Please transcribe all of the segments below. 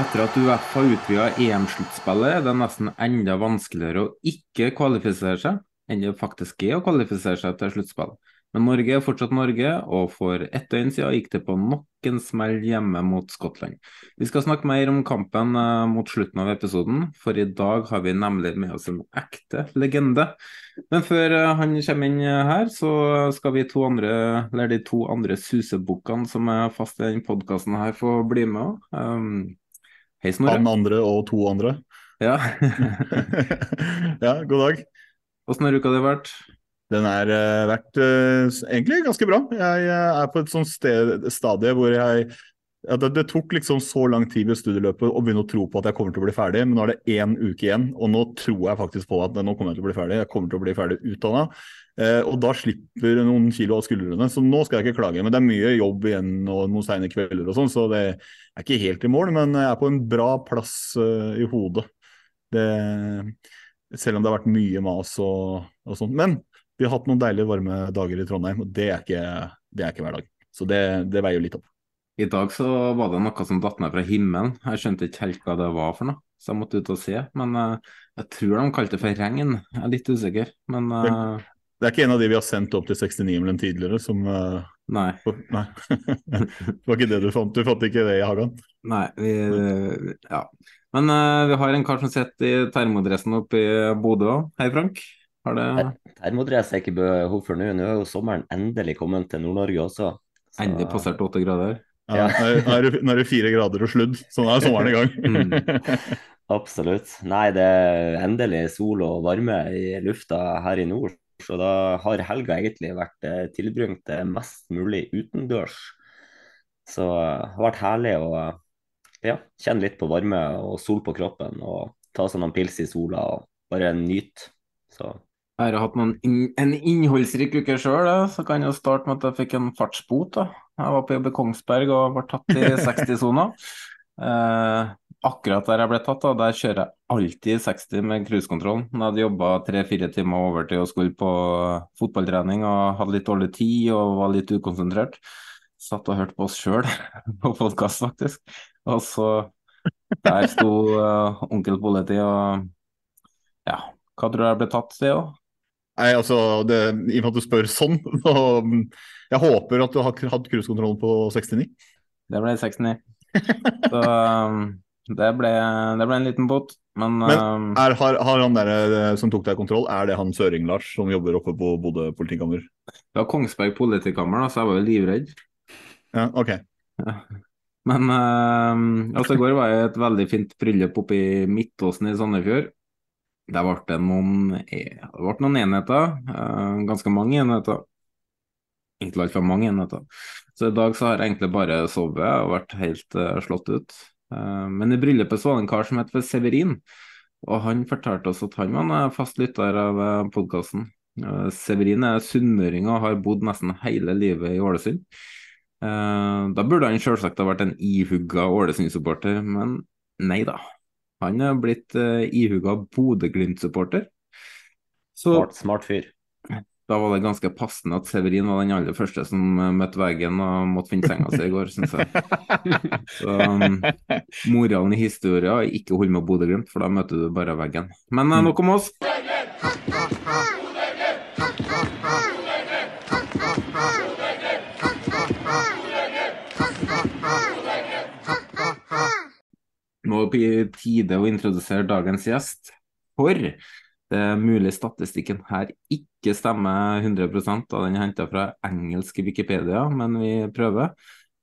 Etter at Uefa utvida EM-sluttspillet, er det nesten enda vanskeligere å ikke kvalifisere seg enn det faktisk er å kvalifisere seg til sluttspill. Men Norge er fortsatt Norge, og for ett døgn siden gikk det på nok en smell hjemme mot Skottland. Vi skal snakke mer om kampen eh, mot slutten av episoden, for i dag har vi nemlig med oss en ekte legende. Men før eh, han kommer inn eh, her, så skal vi to andre, eller de to andre susebukkene som er fast i denne podkasten her, få bli med. Um, hei, Snorre. Han andre og to andre. Ja. ja, god dag. Åssen har uka di vært? Den har uh, vært uh, egentlig ganske bra. Jeg uh, er på et sånt sted, stadie hvor jeg ja, det, det, tok liksom så lang tid ved studieløpet å begynne å tro på at jeg kommer til å bli ferdig, men nå er det én uke igjen, og nå tror jeg faktisk på at nå kommer jeg til å bli ferdig. Jeg kommer til å bli ferdig utdanna, og da slipper noen kilo av skuldrene. Så nå skal jeg ikke klage. Men det er mye jobb igjen og noen seine kvelder og sånn, så det er ikke helt i mål, men jeg er på en bra plass i hodet. Det, selv om det har vært mye mas og, og sånt. Men vi har hatt noen deilige varme dager i Trondheim, og det er ikke, det er ikke hver dag. Så det, det, veier jo litt opp. I dag så var det noe som datt ned fra himmelen. Jeg skjønte ikke helt hva det var for noe, så jeg måtte ut og se. Men uh, jeg tror de kalte det for regn. Jeg er litt usikker, men uh... det, er ikke en av de vi har sendt opp til 69-melen tidligere, som uh... Nei. Nei. det var ikke det du fant? Du fant ikke det i hagen? Nei, vi Ja. Men vi har en kar som sitter i termodressen oppe i Bodø òg. Hei, Frank. Har det Termodress er ikke behov for nå. Nå er jo sommeren endelig kommet til Nord-Norge også. Så... Endelig passert åtte grader? Ja, Nå er, det, er det fire grader og sludd, så nå er sommeren i gang. mm. Absolutt. Nei, det er endelig sol og varme i lufta her i nord. Så da har helga egentlig vært tilbringt mest mulig utendørs. Så det har vært herlig å ja, kjenne litt på varme og sol på kroppen. Og ta seg noen pils i sola og bare nyte. Så jeg har hatt in en innholdsrik uke sjøl, så kan jeg starte med at jeg fikk en fartsbot. Da. Jeg var på jobb i Kongsberg og ble tatt i 60-sona. Eh, akkurat der jeg ble tatt, da, der kjører jeg alltid 60 med cruisekontrollen. Jeg hadde jobba tre-fire timer overtid og skulle på fotballtrening og hadde litt dårlig tid og var litt ukonsentrert. Satt og hørte på oss sjøl på podkast, faktisk. Og så Der sto uh, onkel politi og Ja, hva tror du jeg ble tatt til? Også? Nei, altså, det, I og med at du spør sånn, så jeg håper at du har hatt cruisekontrollen på 69. Det ble 69. så um, det ble, det ble, en liten bot. Men, Men um, er, har, har, han der eh, som tok deg kontroll, er det han Søring-Lars som jobber oppe på Bodø politikammer? Det var Kongsberg politikammer, da, så jeg var jo livredd. Ja, ok. Ja. Men um, altså, i går var jeg et veldig fint bryllup oppe i Midtåsen i Sandefjord. Det ble noen, det ble noen enheter, uh, ganske mange enheter. Egentlig altfor mange enheter. Så i dag så har jeg egentlig bare sovet og vært helt uh, slått ut. Uh, men i bryllupet så var det en kar som het Severin, og han fortalte oss at han var en fast lytter av uh, podkasten. Severin er sunnmøring og har bodd nesten hele livet i Ålesund. Da burde han selvsagt ha vært en ihugga Ålesund-supporter, men nei da. Han er blitt uh, ihuga Bodø-Glimt-supporter. Smart, smart fyr. Da var det ganske passende at Severin var den aller første som eh, møtte veggen og måtte finne senga si i går, syns jeg. Så um, moralen i historien er ikke hold med Bodø-Glimt, for da møter du bare veggen. Men uh, nok om oss. Nå det på tide å introdusere dagens gjest. For det er mulig statistikken her ikke stemmer 100 og den er henta fra engelsk Wikipedia, men vi prøver.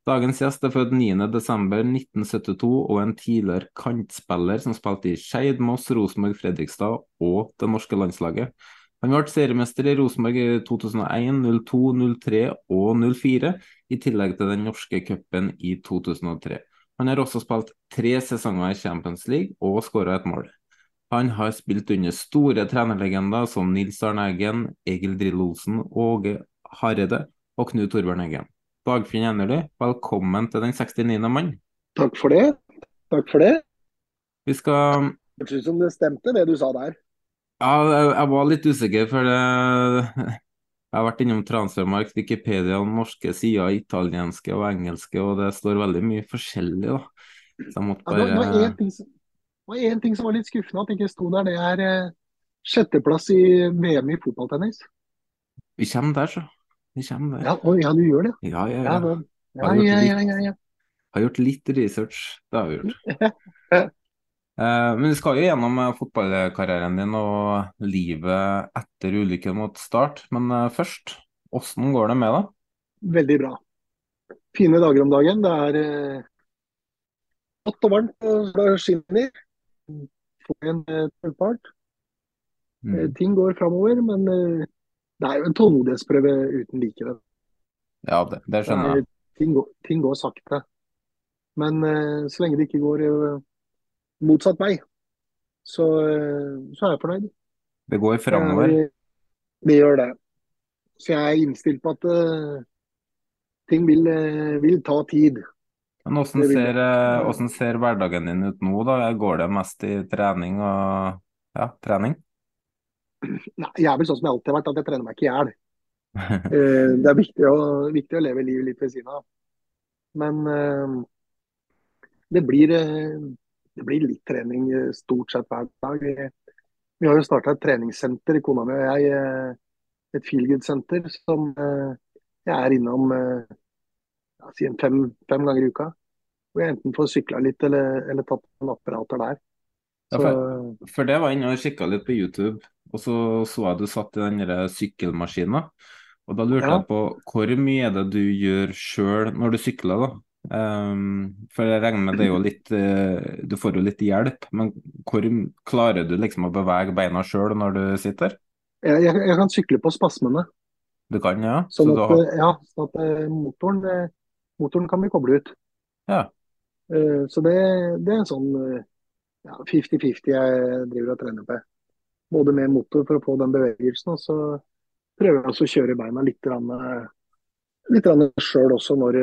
Dagens gjest er født 9.12.1972 og en tidligere kantspiller som spilte i Skeid, Moss, Rosenborg, Fredrikstad og det norske landslaget. Han ble seriemester i Rosenborg i 2001, 02, 03 og 04, i tillegg til den norske cupen i 2003. Han har også spilt tre sesonger i Champions League og skåra et mål. Han har spilt under store trenerlegender som Nils Arne Eggen, Egil Drill Olsen, Åge Hareide og Knut Torbjørn Eggen. Dagfinn Enerly, velkommen til den 69. mann. Takk for det. Takk for det. Vi skal hørtes ut som det stemte, det du sa der. Ja, jeg var litt usikker, for det jeg har vært innom Transfermark, Wikipedia, norske sider, italienske og engelske, og det står veldig mye forskjellig. da. Så jeg måtte bare... Ja, det var én ting, som, ting som var litt skuffende at det ikke sto der. Det er eh, sjetteplass i VM i fotballtennis. Vi kommer der, så. Vi kommer der. Ja, å, ja du gjør det? Ja, ja, ja. ja, ja, ja, ja, ja, ja. Har gjort litt research, det har vi gjort. Eh, men vi skal jo gjennom eh, fotballkarrieren din og livet etter ulykken mot Start. Men eh, først, hvordan går det med deg? Veldig bra. Fine dager om dagen. Det er godt og varmt det skinner. Får en tøffart. Mm. Ting går framover, men det er jo en tålmodighetsprøve uten like. Ja, det, det skjønner jeg. Ting går, ting går sakte. Men så lenge det ikke går motsatt vei, så, så er jeg fornøyd. Det går framover? Det gjør det. Så jeg er innstilt på at uh, ting vil, uh, vil, ta tid. Men hvordan ser, hvordan ser, hverdagen din ut nå? da? Går det mest i trening og ja, trening? Nei, jeg er vel sånn som jeg alltid har vært, at jeg trener meg ikke i hjel. det er viktig å, viktig å, leve livet litt ved siden av. Men det blir det blir litt trening eh, stort sett hver dag. Vi, vi har jo starta et treningssenter, kona mi og jeg. Eh, et feelgood-senter som eh, jeg er innom si fem, fem, ganger i uka. Hvor jeg enten får sykla litt eller, eller tatt noen apparater der. Ja, for, for, det var inne og kikka litt på YouTube, og så så jeg du satt i den sykkelmaskina. Og da lurte ja. jeg på hvor mye er det du gjør sjøl når du sykler, da? Um, for jeg regner med det er jo litt uh, Du får jo litt hjelp, men hvor klarer du liksom å bevege beina sjøl når du sitter? Jeg, jeg, jeg, kan sykle på spasmene. Du kan, ja? Sånn at, har... ja, sånn at uh, motoren, uh, motoren, kan bli koblet ut. Ja. så det, det, er en sånn 50-50 jeg driver og trener på. Både med motor for å få den bevegelsen, og så prøver jeg også å kjøre beina litt, litt sjøl også når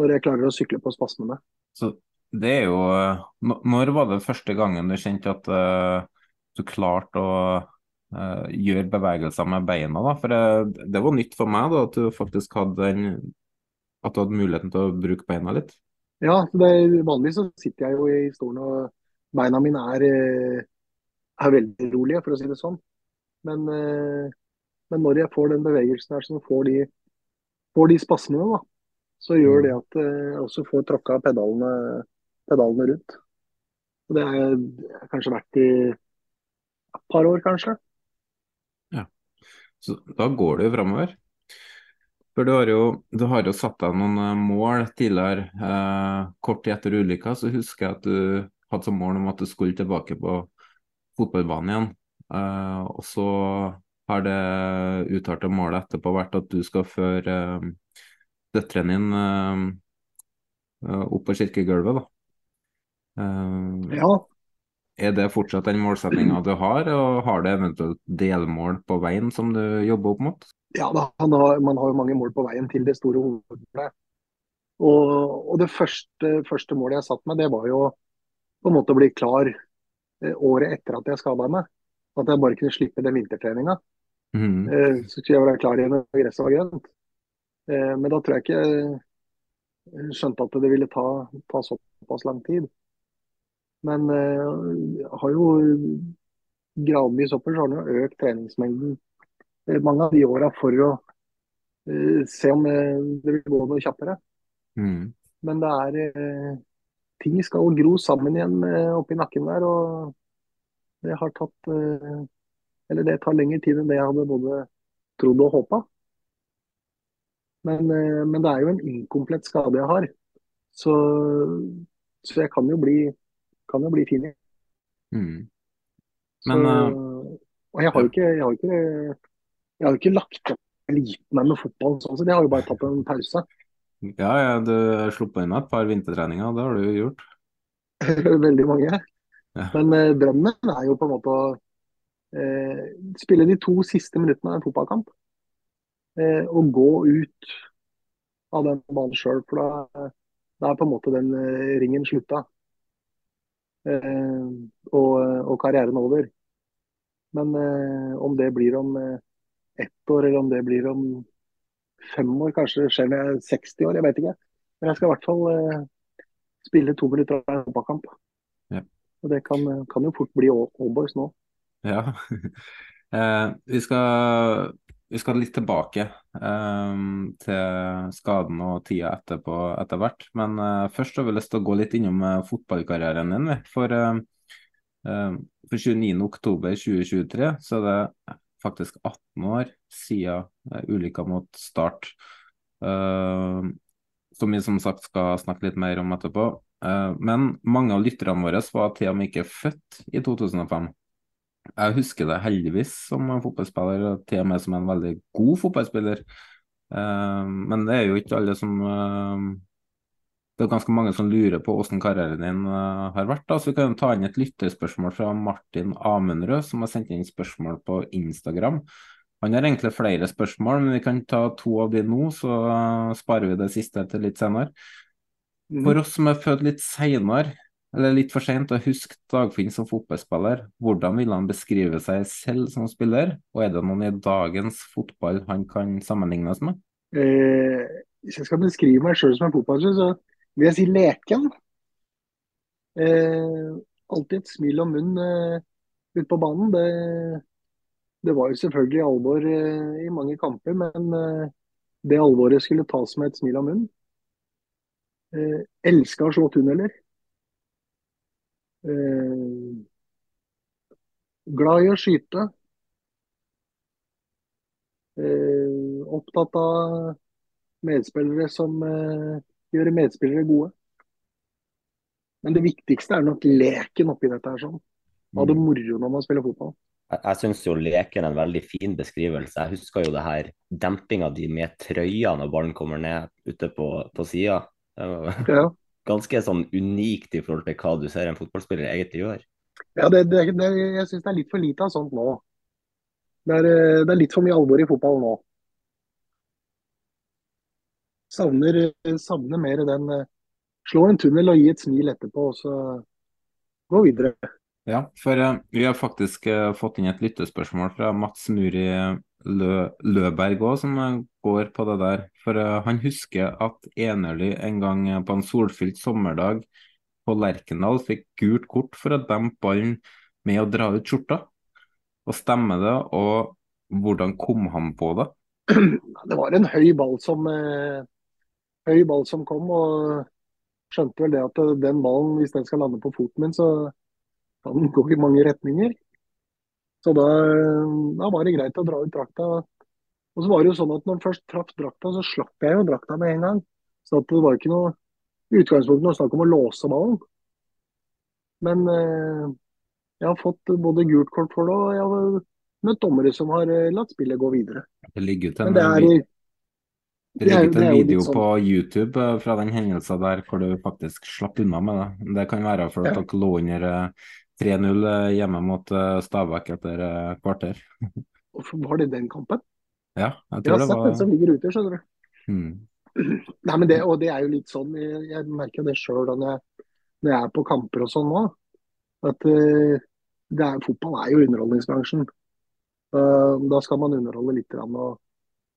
når jeg klarer å sykle på spasmene. Så det er jo Når var det første gangen du kjente at uh, du klarte å uh, gjøre bevegelser med beina? da? For det, det, var nytt for meg da, at du faktisk hadde en, at du hadde muligheten til å bruke beina litt? Ja, det, vanligvis så sitter jeg jo i stolen og beina mine er, eh, er veldig rolige, for å si det sånn. Men, men når jeg får den bevegelsen her, så får de, får de spasmene, da, så gjør det mm. at eh, jeg også får tråkka pedalene, pedalene rundt. Og det har kanskje vært i et par år, kanskje. Ja, så da går det jo framover. For du har jo, du har jo satt deg noen eh, mål tidligere. Eh, kort tid etter ulykka så husker jeg at du hadde som mål om at du skulle tilbake på fotballbanen igjen. Eh, og så har det uttalte målet etterpå vært at du skal føre eh, døtrene dine uh, opp på kirkegulvet, da. Uh, ja. Er det fortsatt den målsettinga du har, og har du eventuelt delmål på veien som du jobber opp mot? Ja, da, har, man har jo mange mål på veien til det store hovedmålet. Og, og, det første, første, målet jeg satt meg, det var jo på en måte å bli klar eh, året etter at jeg skada meg. At jeg bare kunne slippe den vintertreninga. Mm. Eh, Så skulle jeg være klar igjen når gresset var grønt. Eh, Men da tror jeg ikke jeg skjønte at det ville ta, ta såpass lang tid. Men eh, har jo gradvis oppover så har han jo økt treningsmengden eh, mange av de åra for å eh, se om det vil gå noe kjappere. Mm. Men det er ting skal gro sammen igjen oppi nakken der. Og det har tatt Eller det tar lengre tid enn det jeg hadde både trodd og håpa. Men, eh, men det er jo en inkomplett skade jeg har. Så, så jeg kan jo bli, kan jo bli fin igjen. Mm. Men så, og jeg har jo ikke, jeg har ikke, jeg har ikke lagt opp eliten meg med fotball sånn, så jeg har jo bare tatt en pause. ja, ja, du har sluppet inn et par vintertreninger, det har du jo gjort. Veldig mange. Ja. Men eh, drømmen er jo på en måte å eh, spille de to siste minuttene av en fotballkamp. Eh, å gå ut av den banen sjøl, for da, da er på en måte den eh, ringen slutta. Eh, og, og karrieren over. Men eh, om det blir om eh, ett år, eller om det blir om fem år, kanskje det skjer når jeg er 60 år, jeg vet ikke. Men jeg skal i hvert fall eh, spille to minutter av en fotballkamp. Ja. Og det kan, kan jo fort bli Allboys nå. Ja. Eh, vi skal, vi skal litt tilbake um, til skaden og tida etterpå etter hvert. Men uh, først har vi lyst til å gå litt innom uh, fotballkarrieren din. For, uh, uh, for 29.10.2023 så er det faktisk 18 år siden uh, ulykka mot Start. Eh, som vi som sagt skal snakke litt mer om etterpå. Men mange av lytterne våre var til og med ikke født i 2005. Jeg husker det heldigvis som en fotballspiller, og til og med som en veldig god fotballspiller. Eh, men det er jo ikke alle som eh, Det er ganske mange som lurer på hvordan karrieren din eh, har vært. Da. Så vi kan ta inn et lytterspørsmål fra Martin Amundrød, som har sendt inn spørsmål på Instagram. Han har egentlig flere spørsmål, men vi kan ta to av de nå, så eh, sparer vi det siste til litt senere. For oss som er født litt senere, eller litt for sent, og husk Dagfinn som fotballspiller, hvordan vil han beskrive seg selv som spiller, og er det noen i dagens fotball han kan sammenlignes med? Eh, hvis jeg skal beskrive meg sjøl som en fotballspiller, så vil jeg si leken. Eh, alltid et smil om munnen eh, ute på banen. Det, det var jo selvfølgelig alvor eh, i mange kamper, men eh, det alvoret skulle tas med et smil om munnen. Eh, elska å slå tunneler. Eh, glad i å skyte. Eh, opptatt av medspillere som eh, gjør medspillere gode. Men det viktigste er nok leken oppi dette her. sånn. Ha det moro når man spiller fotball. Jeg, jeg syns jo leken er en veldig fin beskrivelse. Jeg husker jo det her dempinga di med trøya når ballen kommer ned ute på, på sida. Ja, ganske sånn unikt i forhold til hva du ser en fotballspiller egentlig gjør. ja det, det, det, Jeg syns det er litt for lite av sånt nå. Det er, eh, det er litt for mye alvor i fotball nå. Savner, savner mer den eh, Slå en tunnel og gi et smil etterpå, og så gå videre. Ja, for eh, vi har faktisk eh, fått inn et lyttespørsmål fra Mats Muri Lø Løberg òg, som eh, går på det der. For uh, han husker at Enerly en gang eh, på en solfylt sommerdag på Lerkendal fikk gult kort for å dempe ballen med å dra ut skjorta. Og stemmer det, og hvordan kom han på det? Det var en høy ball som, eh, høy ball som kom, og skjønte vel det at den ballen, hvis den skal lande på foten min, så kan den gå i mange retninger. Så da, da var det greit å dra ut drakta. Og så var det jo sånn at når man først traff drakta, så slapp jeg jo drakta med en gang. Så det var ikke noe i utgangspunktet noe snakk om å låse ballen. Men eh, jeg har fått både gult kort for det, og jeg har møtt dommere som har eh, latt spillet gå videre. Det ligger ut en, det er, det er- ligger ut det er en video sånn- på YouTube eh, fra den hendelsen der hvor du faktisk slapp unna med det. Det kan være at Ja. dere lå under eh, 3-0 eh, hjemme mot eh, Stabæk etter eh, kvarter. Hvorfor var det den kampen? Ja, jeg Jeg det, har det var den som ligger ute, skjønner du. Hmm. Nei, men det, og det er jo litt sånn, jeg, jeg merker det sjøl når når jeg er på kamper og sånn nå, at er, fotball er jo underholdningsbransjen. Da skal man underholde litt og,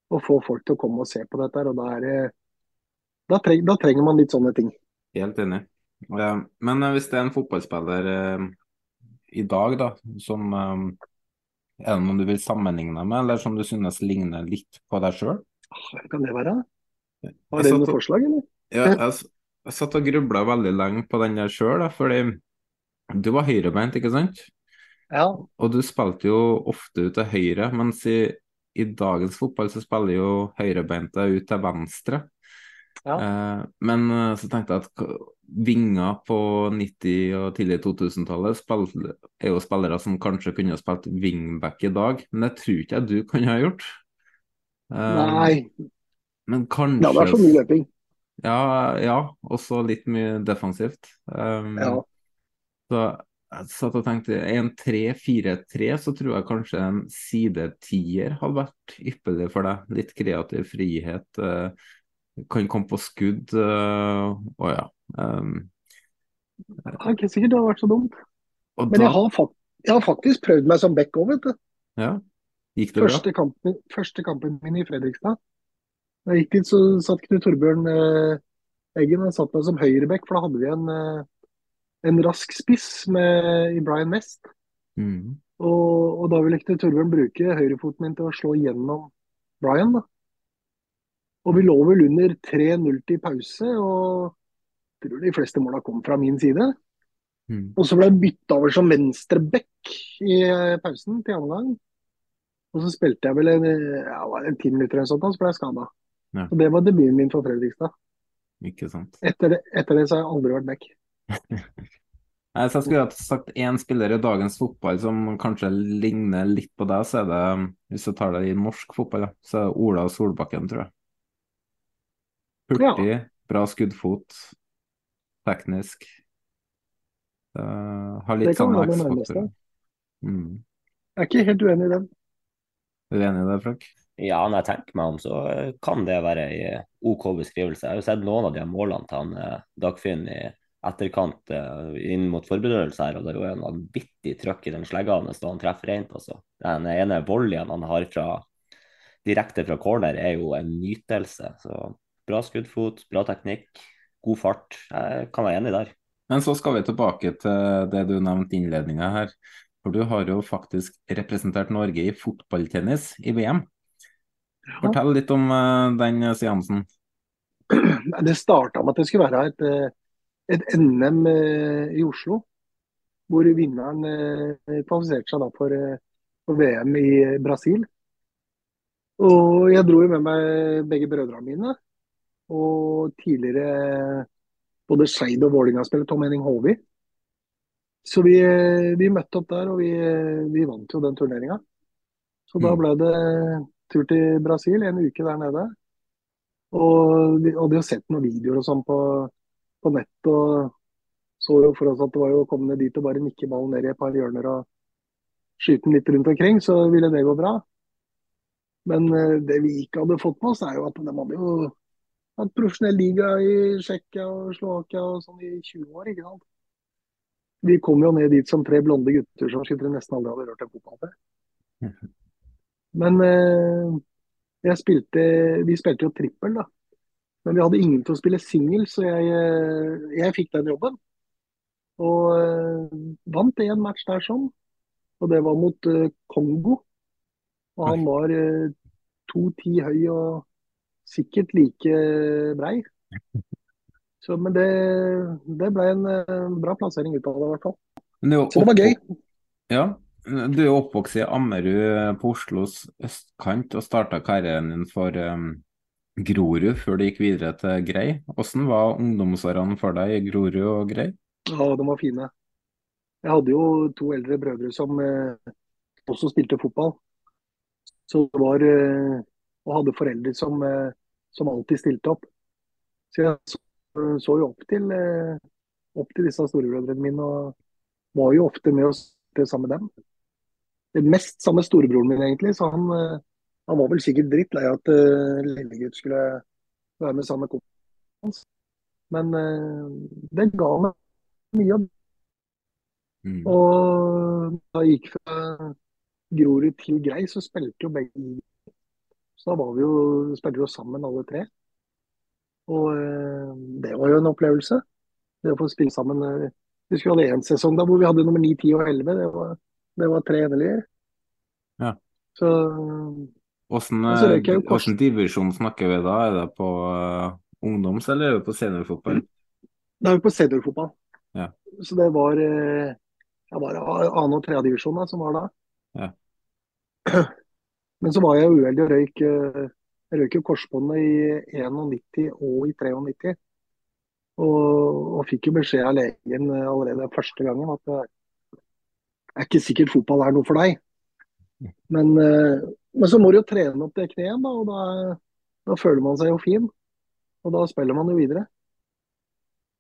og, få folk til å komme og se på dette. og Da, det, da, treng, da trenger man litt sånne ting. Helt enig. Men hvis det er en fotballspiller i dag da, som Er det noen du vil sammenligne med, eller som du synes ligner litt på deg sjøl? Hvem kan det være? Har dere noen forslag, eller? Ja, jeg, jeg satt og grubla veldig lenge på den der sjøl, fordi du var høyrebeint, ikke sant? Ja. Og du spilte jo ofte ut til høyre, mens i, i dagens fotball så spiller jo høyrebeinte ut til venstre. Ja. Eh, men eh, så tenkte jeg at vinger på 90- og tidlig 2000-tallet er jo spillere som kanskje kunne ha spilt wingback i dag, men det tror ikke jeg du kunne ha gjort. Eh, Nei. Men kanskje Ja, det er for mye løping. Ja, ja. Også litt mye defensivt. Um, ja. Så jeg satt og tenkte en 3-4-3, så tror jeg kanskje en sidetier hadde vært ypperlig for deg. Litt kreativ frihet. Uh, kan komme på skudd. Uh, og ja. Um, det er ikke sikkert det har vært så dumt. Men da, jeg, har jeg, har faktisk prøvd meg som back òg, vet du. Ja. Gikk det første bra? Kampen, første kampen min i Fredrikstad da jeg gikk dit, så satt Knut Torbjørn eh, Eggen han satt meg som høyreback, for da hadde vi en, eh, en rask spiss med, i Brian Mest. Mm. Og, og, da ville Knut Torbjørn bruke høyrefoten min til å slå gjennom Brian. da. Og vi lå vel under 3-0 til pause, og tror de fleste måla kom fra min side. Mm. Og så ble jeg bytta over som venstreback i eh, pausen til andre gang. Og så spilte jeg vel en, ja, en ti minutter eller sånt, så ble jeg skada. Ja. Og Det var debuten min for Fredrikstad. Ikke sant. Etter det, etter det så har jeg aldri vært back. Nei, så jeg skulle ha sagt én spiller i dagens fotball som kanskje ligner litt på deg, så er det, hvis du tar det i norsk fotball, så er det Ola Solbakken, tror jeg. Hurtig, ja. bra skuddfot, teknisk. Uh, har litt sånn X-faktor. Mm. Jeg er ikke helt uenig i den. Uenig i det, Frank? Ja, når jeg tenker meg om, så kan det være ei OK beskrivelse. Jeg har jo sett noen av de målene til han eh, Dagfinn i etterkant eh, inn mot forberedelse her, og det er jo en vanvittig trøkk i den slegga hans da han treffer rent. Altså. Den ene volleyen han har fra, direkte fra corner, er jo en nytelse. Så bra skuddfot, bra teknikk, god fart. Jeg kan være enig der. Men så skal vi tilbake til det du nevnte i innledninga her. For du har jo faktisk representert Norge i fotballtennis i VM. Fortell litt om uh, den seansen. Det starta med at det skulle være et, eh, et NM uh, i Oslo. Hvor vinneren kvalifiserte seg for, for, VM i Brasil. Og jeg dro jo med meg begge brødrene mine. Og tidligere både Skeid og Vålerenga-spiller Tom Henning Håvi. Så vi, vi, møtte opp der, og vi, vi vant jo den turneringa. Så da mm. ble det tur til Brasil, en uke der nede. Og vi hadde jo sett noen videoer og sånn på, på nett. og så jo for oss at det var jo å komme ned dit og bare nikke ballen ned i et par hjørner og skyte den litt rundt omkring, så ville det gå bra. Men eh, det vi ikke hadde fått med oss, er jo at de hadde jo hatt profesjonell liga i Tsjekkia og Slovakia og sånn i 20 år. ikke sant? Vi kom jo ned dit som tre blonde gutter som nesten aldri hadde rørt en fotball før. Men eh, spilte, vi spilte jo trippel, da. Men vi hadde ingen til å spille singel, så jeg, eh, jeg, fikk den jobben. Og eh, vant én match der sånn. Og det var mot eh, Kongo. Og han var eh, 2,10 høy og sikkert like brei. Så, men det, det ble en uh, bra plassering ut av det, i hvert fall. Så det var gøy. Ja, du er oppvokst i Ammerud på Oslos østkant og starta karrieren din for um, Grorud før du gikk videre til Grei. Hvordan var ungdomsårene for deg i Grorud og Grei? Ja, de var fine. Jeg hadde jo to eldre brødre som eh, også spilte fotball. Så det var eh, Og hadde foreldre som, eh, som, alltid stilte opp. Så jeg så, så jo opp til, eh, opp til disse storebrødrene mine og var jo ofte med oss sammen med dem mest sammen med storebroren min, egentlig. Så han, eh, han var vel sikkert drittlei at uh, lillegutt skulle være med sammen med kompisen hans. Men uh, det ga meg mye jobb. Mm. Og da jeg gikk fra Grorud til Grei, så spilte jo begge Så da var vi jo, spilte vi jo sammen alle tre. Og eh, det var jo en opplevelse. Det å få spille sammen. eh, Vi husker vi hadde en sesong da hvor vi hadde nummer 9, 10 og 11. Det var, det var tre endelige. Ja. Så Åssen Og så røyk jeg jo kors- åssen divisjon snakker vi da? Er det på uh, ungdoms- eller er det på seniorfotball? Det er vi på seniorfotball. Ja. Så det var eh, ja, bare annen- og tredjedivisjon som var da. Ja. Men så var jeg uheldig og røyk, eh, jeg røyk jo korsbåndet i 91 og i 93. Og, og fikk jo beskjed av legen eh, allerede første gangen at det er ikke sikkert fotball er noe for deg. Men, eh, men så må du jo trene opp det kneet, da, og da, da føler man seg jo fin. Og da spiller man jo videre.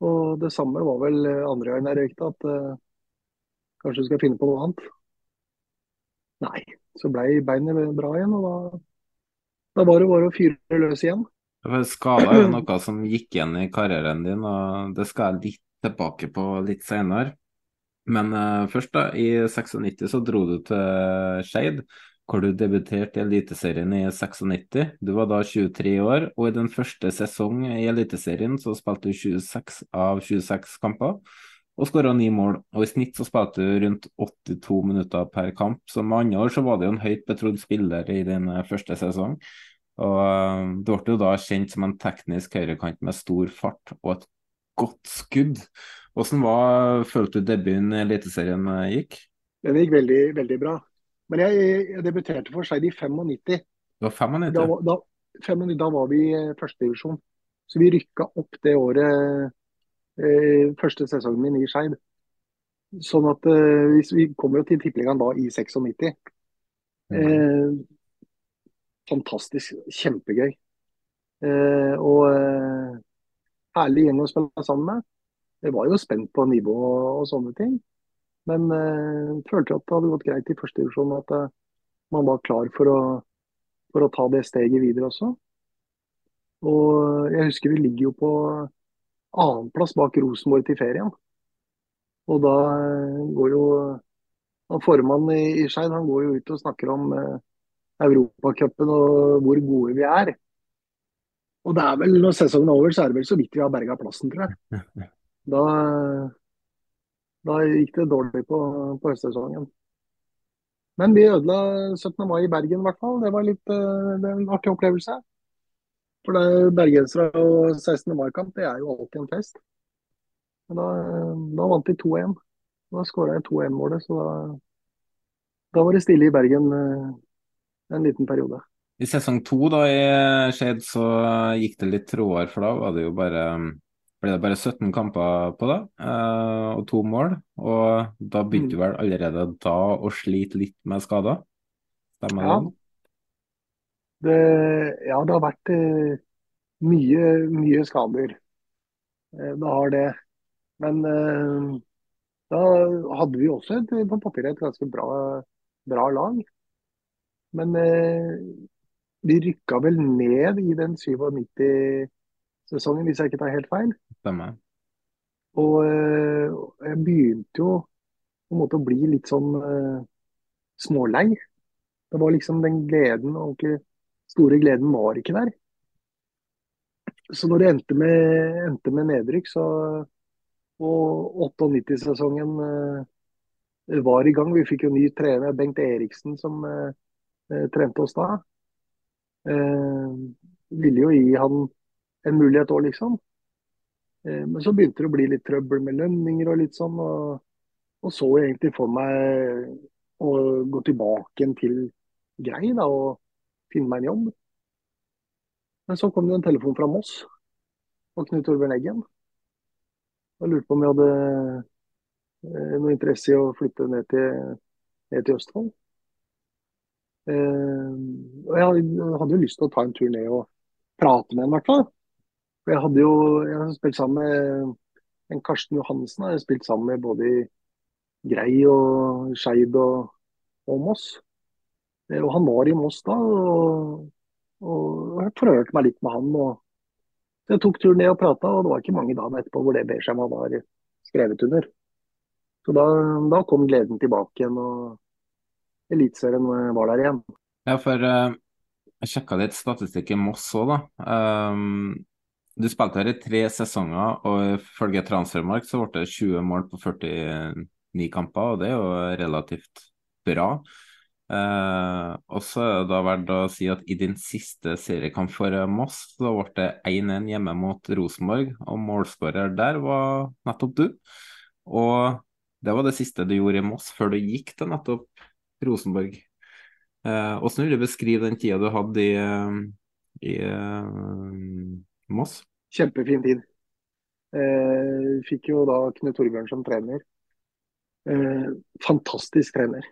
Og det samme var vel eh, andre gangen jeg røykte, at uh, kanskje du skal finne på noe annet. Nei, så blei beinet bra igjen, og da, da var det bare å fyre løs igjen. For er jo noe som gikk igjen i karrieren din, og det skal jeg litt tilbake på litt senere. Men uh, først, da, i 96 så dro du til Skeid, hvor du debuterte i Eliteserien i 96. Du var da 23 år, og i den første sesong i Eliteserien så spilte du 26 av 26 kamper og skåra ni mål. Og i snitt så spilte du rundt 82 minutter per kamp. Så med andre år så var du jo en høyt betrodd spiller i din eh, første sesong. Og eh, du ble jo da kjent som en teknisk høyrekant med stor fart og et godt skudd. Hvordan var, følte du debuten i Eliteserien eh, gikk? Den gikk veldig, veldig bra. Men jeg, jeg debuterte for Skeid i 95. Det var 95? Da, da, 95, da var vi førstedivisjon. Så vi rykka opp det året, første sesongen min i Skeid. Sånn at eh, vi kommer jo til tippeligaen da i 96. Eh, fantastisk. Kjempegøy. Eh, og eh, herlig gjeng å spille sammen med. Jeg var jo spent på nivå og sånne ting. Men eh, følte at det hadde gått greit i første divisjon. At eh, man var klar for å, for å ta det steget videre også. Og jeg husker vi ligger jo på annenplass bak Rosenborg til ferien. Og da eh, går jo formannen i, i Skeid han går jo ut og snakker om eh, Europacupen og hvor gode vi er. Og det er vel, når sesongen er over, så er det vel så vidt vi har berga plassen, tror jeg. Da, da gikk det dårlig på, på høstsesongen. Men vi ødela 17. mai i Bergen i hvert fall. Det var litt eh, det var en artig opplevelse. For det er bergensere og 16. mai-kamp, det er jo alltid en fest. Men da, da vant de 2-1. Da skåra jeg 2-1-målet, så da, da var det stille i Bergen eh, en liten periode. I sesong to da i Skeid så gikk det litt trådere, for da var det jo bare ble det bare 17 kamper på det, eh, og to mål. Og da begynte du vel allerede da å slite litt med skader? Stemmer Ja. det? Det, ja, det har vært eh, mye, mye skader. Eh, det har det. Men eh, da hadde vi også et, på papiret et ganske bra, bra lag. Men eh, vi rykka vel ned i den 97-sesongen, hvis jeg ikke tar helt feil. Stemmer. Og eh, jeg begynte jo på en måte å bli litt sånn eh, smålei. Det var liksom den gleden, og ikke store gleden var ikke der. Så når det endte med, endte med nedrykk, så og 98-sesongen eh, var i gang. Vi fikk jo ny trener, Bengt Eriksen, som eh, trente oss da. Eh, ville jo gi han en mulighet òg, liksom. Men så begynte det å bli litt trøbbel med lønninger og litt sånn. Og, og så egentlig for meg å gå tilbake til Grei da, og finne meg en jobb. Men så kom det en telefon fra Moss og Knut Torbjørn Eggen. Og lurte på om jeg hadde eh, noe interesse i å flytte ned til, ned til Østfold. Eh, og jeg hadde, jo lyst til å ta en tur ned og prate med ham, i hvert fall. For jeg hadde jo jeg hadde spilt sammen med en Karsten Johansen. Jeg har spilt sammen med både i Grei og Skeid og, og Moss. Eh, Og han var i Moss da, og, og jeg forhørte meg litt med han. og Jeg tok turen ned og prata, og det var ikke mange dagene etterpå hvor det beskjemaet var skrevet under. Så da, da kom gleden tilbake igjen, og Eliteserien var der igjen. Ja, for uh, jeg sjekka litt statistikk i Moss òg, da. Um, du spilte her i tre sesonger, og ifølge Transfermark så ble det 20 mål på 49 kamper, og det er jo relativt bra. Uh, og så er det da verdt å si at i din siste seriekamp for Moss, så ble det 1-1 hjemme mot Rosenborg, og målskårer der var nettopp du. Og det var det siste du gjorde i Moss før du gikk til nettopp Rosenborg. Uh, hvordan vil du beskrive den tida du hadde i, i uh, Moss? Kjempefin tid. Uh, fikk jo da Knut Torbjørn som trener. fantastisk trener.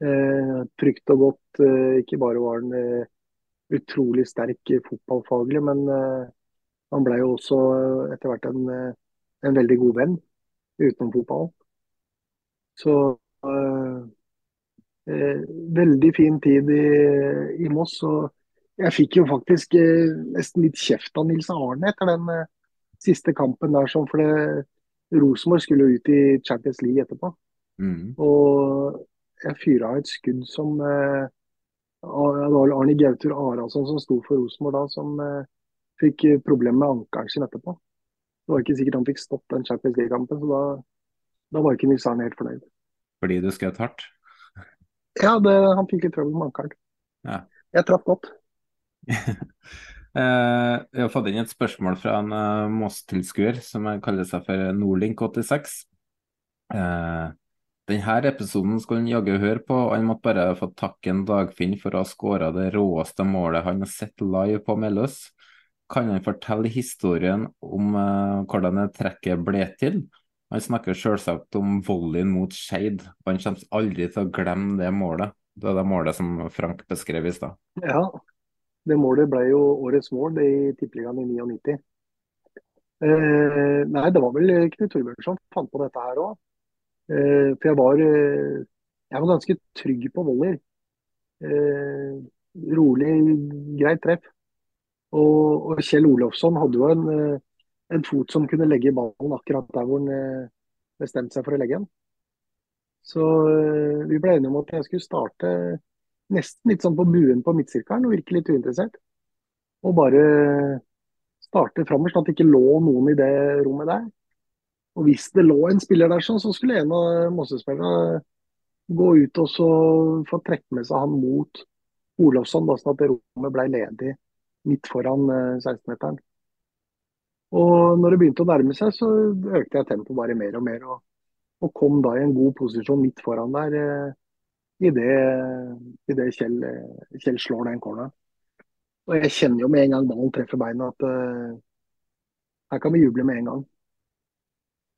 Eh, trygt og godt. Eh, ikke bare var han eh, utrolig sterk fotballfaglig, men han ble jo også etter hvert en, en veldig god venn utenom fotballen. Så eh, veldig fin tid i, i, Moss. og Jeg fikk jo faktisk eh, nesten litt kjeft av Nils Arne etter den eh, siste kampen der, sånn, for Rosenborg skulle jo ut i Champions League etterpå. Mm. Og jeg fyra et skudd som eh, Arne Gautur Arason som sto for Rosenborg da, som eh, fikk problemer med ankelen sin etterpå. Det var ikke sikkert han fikk stått den Champions League-kampen, så da, da, var ikke Nils Arne helt fornøyd. Fordi du skjøt hardt? Ja, det, han fikk litt trøbbel med ankelen. Ja. Jeg traff godt. Eh, jeg har fått inn et spørsmål fra en uh, Moss-tilskuer som kaller seg for Nordlink86. Denne episoden skulle han jaggu høre på, og han måtte bare få takke en Dagfinn for å ha skåra det råeste målet han har sett live på Melløs. Kan han fortelle historien om uh, hvordan det trekket ble til? Han snakker selvsagt om volleyen mot Skeid, og han kommer aldri til å glemme det målet. Det er det målet som Frank beskrev i stad. Ja, det målet ble jo årets mål i Tippeligaen i 99. Eh, nei, det var vel Knut Torbjørnsen som fant på dette her òg. Eh, for jeg var, eh, jeg var ganske trygg på volley. Eh, rolig, greit treff. Og, og, Kjell Olofsson hadde jo en, en, fot som kunne legge ballen akkurat der hvor han bestemte seg for å legge den. Så vi ble enige om at jeg skulle starte nesten litt sånn på buen på midtsirkelen og virke litt uinteressert. Og bare starte framover, sånn at det ikke lå noen i det rommet der. Og Hvis det lå en spiller der, sånn, så skulle en av Mosse-spillerne gå ut og så få trekke med seg han mot Olofsson, da, sånn at det rommet ble ledig midt foran 16-meteren. Eh, og når det begynte å nærme seg, så økte jeg tempoet bare mer og mer. Og, og, kom da i en god posisjon midt foran der eh, idet Kjell, eh, Kjell slår den corneren. Og jeg kjenner jo med en gang ballen treffer beina at uh, her kan vi juble med en gang.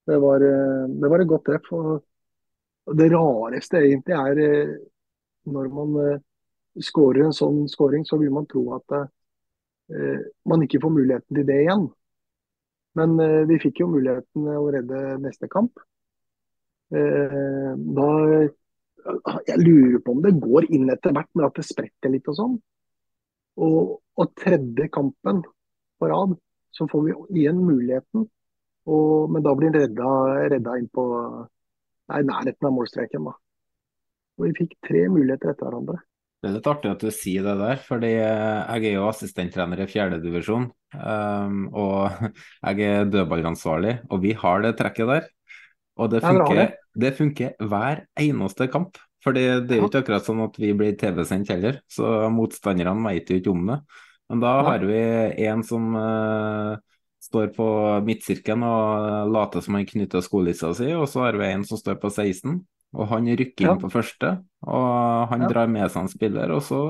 Det var, eh, det var et godt treff. og Det rareste egentlig er eh, når man eh, skårer en sånn skåring, så vil man tro at man ikke får muligheten til det igjen. Men vi fikk jo muligheten redde neste kamp. Da Jeg lurer på om det går inn etter hvert, men at det spretter litt og sånn. Og, og tredje kampen på rad, så får vi igjen muligheten. Og, men da blir han redda, redda inn på nei, nærheten av målstreken. da. Og Vi fikk tre muligheter etter hverandre. Det er litt artig at du sier det der, fordi jeg er jo assistenttrener i fjerdedivisjon. Um, og jeg er dødballansvarlig, og vi har det trekket der. Og det funker, det funker hver eneste kamp. For det er jo ikke akkurat sånn at vi blir TV-sendt heller, så motstanderne vet jo ikke om det. Men da har vi en som uh, står på midtsirkelen og later som han knytter skolissa si, og så har vi en som står på 16, og han rykker inn ja. på første. Og han ja. drar med seg en spiller, og så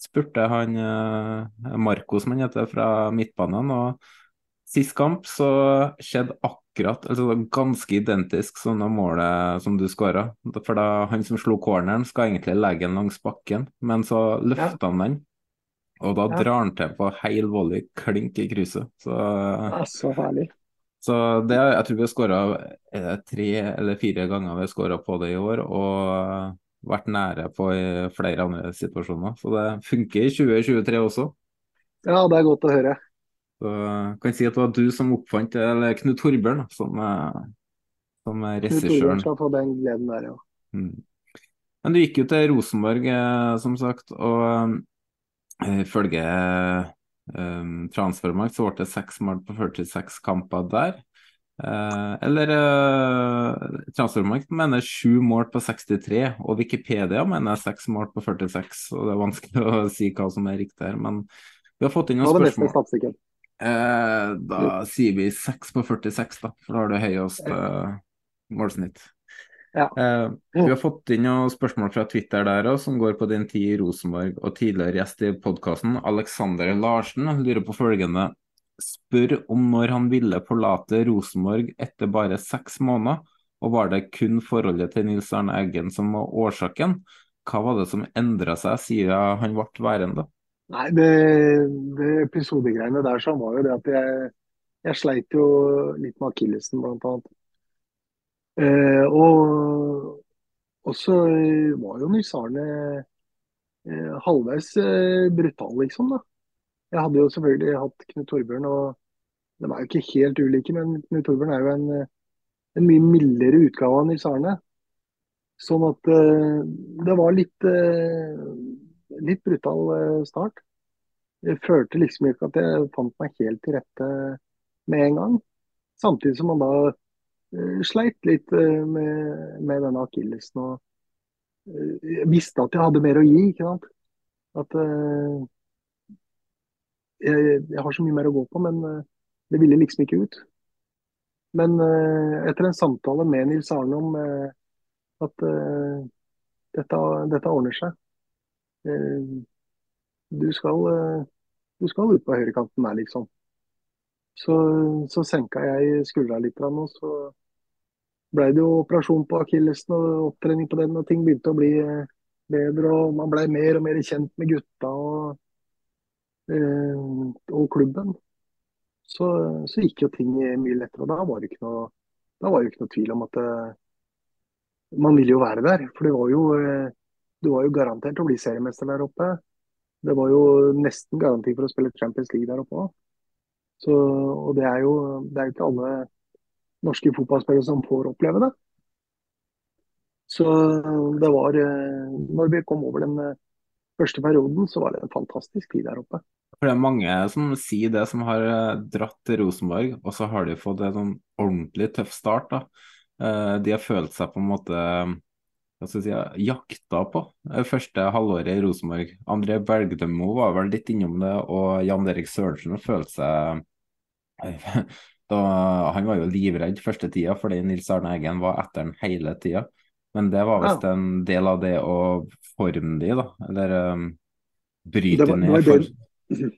spurte han uh, Marco, som han heter, fra midtbanen. og Sist kamp så skjedde akkurat, altså ganske identisk sånn målet som du skåra. For da han som slo corneren, skal egentlig legge den langs bakken, men så løfta ja. han den. Og da drar han til på heil volley, klink i krysset. Så, så herlig. Så det, jeg tror vi har skåra tre eller fire ganger vi har skåra på det i år, og vært nære på i flere andre situasjoner. Så det funker i 2023 også. Ja, det er godt å høre. Så jeg kan si at det var du som oppfant det, eller Knut Torbjørn, som, som regissøren. Knut Torbjørn skal få den gleden der, ja. Mm. Men du gikk jo til Rosenborg, eh, som sagt, og ifølge um, Transfermarkt så ble det seks mål på 46 kamper der. Uh, eller uh, Transfermarkt mener sju mål på 63, og Wikipedia mener seks mål på 46. Og det er vanskelig å si hva som er riktig her, men vi har fått inn noen spørsmål. Eh, da sier vi 6 på 46, da, for da har du høyest uh, målsnitt. Ja. Uh, vi har fått inn noen spørsmål fra Twitter der også, som går på din tid i Rosenborg. Og tidligere gjest i podkasten, Alexander Larsen, lurer på følgende. Spør om når han ville forlate Rosenborg etter bare seks måneder, og var det kun forholdet til Nils Arne Eggen som var årsaken? Hva var det som endra seg siden han ble værende? Nei, det, det episodegreiene der sånn var jo det at jeg, jeg sleit jo litt med akillesen, blant annet. Eh, og og så var jo nysarene eh, halvveis eh, brutale, liksom. da. Jeg hadde jo selvfølgelig hatt Knut Torbjørn, og de er jo ikke helt ulike, men Knut Torbjørn er jo en, eh, en mye mildere utgave av Nils. Sånn at eh, det var litt, eh, litt brutal eh, start. Jeg følte liksom ikke at jeg fant meg helt til rette med en gang. Samtidig som man da eh, sleit litt eh, med, med denne akillesen. eh, Jeg visste at jeg hadde mer å gi. ikke sant? At eh, jeg, jeg har så mye mer å gå på, men eh, det ville liksom ikke ut. Men eh, etter en samtale med Nils Arne om eh, at eh, dette, dette ordner seg Eh, Du skal, eh, du skal ut på høyrekanten der, liksom. Så, så senka jeg skuldra litt, og så ble det jo operasjon på akillesen og opptrening på den, og ting begynte å bli eh, bedre. og Man ble mer og mer kjent med gutta og, eh, og klubben. Så, så gikk jo ting mye lettere. og Da var det ikke noe, da var det ikke noe tvil om at eh, man ville jo være der. For det var jo, det var jo garantert å bli seriemester der oppe. Det var jo nesten garanti for å spille Champions League der oppe òg. Og det er, jo, det er ikke alle norske fotballspillere som får oppleve det. Så det var eh, Når vi kom over den eh, første perioden, så var det en fantastisk tid der oppe. For det er mange som sier det, som har eh, dratt til Rosenborg, og så har de fått en sånn ordentlig tøff start. da. De har følt seg på en måte hva skal jeg si, jakta på første halvåret i Rosenborg. André Bergdømo var vel litt innom det, og Jan Erik Sørensen følte seg da, Han var jo livredd første tida fordi Nils Arne Eggen var etter han hele tida. Men det var visst en del av det å forme de, da. Eller um, bryte Det var, ned var for det,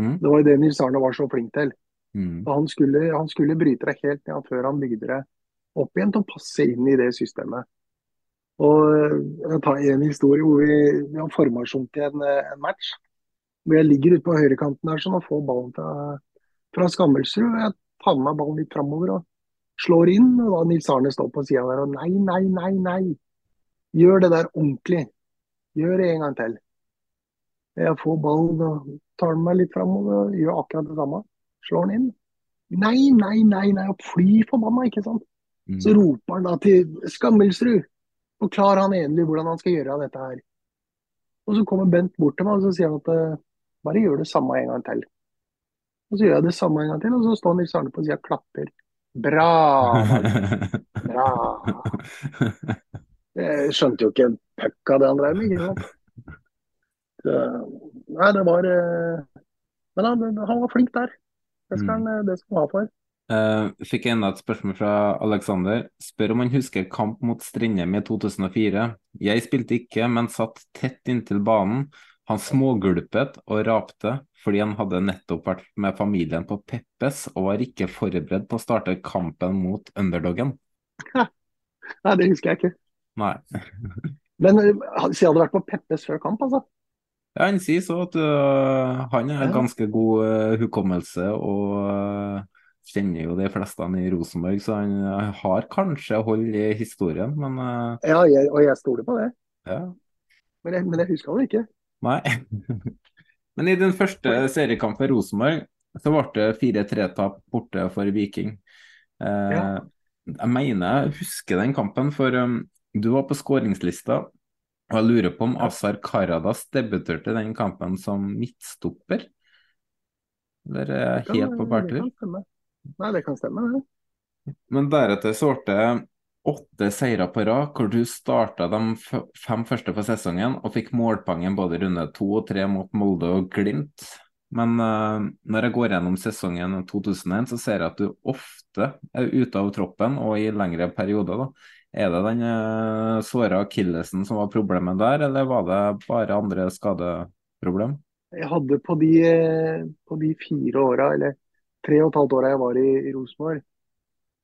det var jo det Nils Arne var så flink til. Mm. Han skulle, han skulle bryte deg helt ned før han bygde det opp igjen til å passe inn i det systemet. Og eh, Jeg tar en historie hvor vi, vi har formasjon til en, eh, en match. Hvor jeg ligger ute på høyrekanten der sånn, og får ballen fra, fra Skammelsrud. Jeg meg ballen litt framover og slår inn. og da Nils Arne står på sida der og nei, nei, nei, nei. Gjør det der ordentlig. Gjør det en gang til. Jeg får ballen og tar den meg litt framover og gjør akkurat det samme. Slår den inn. Nei, nei, nei, nei. Og fly forbanna, ikke sant. Så roper han da til Skammelsrud. Forklar han endelig hvordan han skal gjøre dette her. Og så kommer Bent bort til meg og så sier han at eh, bare gjør det samme en gang til. Og så gjør jeg det samme en gang til, og så står Nils Arne på sida og klapper. Bra! Bra! Jeg skjønte jo ikke en puck av det han drev med. ikke sant? Nei, det var eh, Men han, han var flink der. Det skal han, eh, det skal han ha for. Uh, fikk enda et spørsmål fra Alexander. Spør om han husker kamp mot Strindheim i 2004. Jeg spilte ikke, men satt tett inntil banen. Han smågulpet og rapte fordi han hadde nettopp vært med familien på Peppes og var ikke forberedt på å starte kampen mot underdogen. Nei, det husker jeg ikke. Nei. Men eh, han hadde vært på Peppes før kamp, altså. Ja, han sier så at uh, han har ganske god uh, hukommelse og uh, kjenner jo de fleste i Rosenborg, så han har kanskje hold i historien, men Ja, jeg, og jeg stoler på det. ja. Men jeg, men jeg husker det ikke. Nei. Men i den første seriekampen Rosenborg, så ble det 4-3-tap borte for Viking. Eh, Ja. Jeg mener jeg husker den kampen, for um, du var på skåringslista. Og jeg lurer på om Azar Karadas debuterte den kampen som midtstopper? Eller er helt på bærtur? Nei, det kan stemme, det. Men deretter så ble det åtte seire på rad, hvor du starta de fem første for sesongen og fikk målpoengen både i runde to og tre mot Molde og Glimt. Men uh, når jeg går gjennom sesongen 2001, så ser jeg at du ofte er ute av troppen og i lengre perioder. da. Er det den uh, såra akillesen som var problemet der, eller var det bare andre skadeproblem? Jeg hadde på de, eh, på de fire åra, eller tre og et halvt åra jeg var i, i Rosenborg,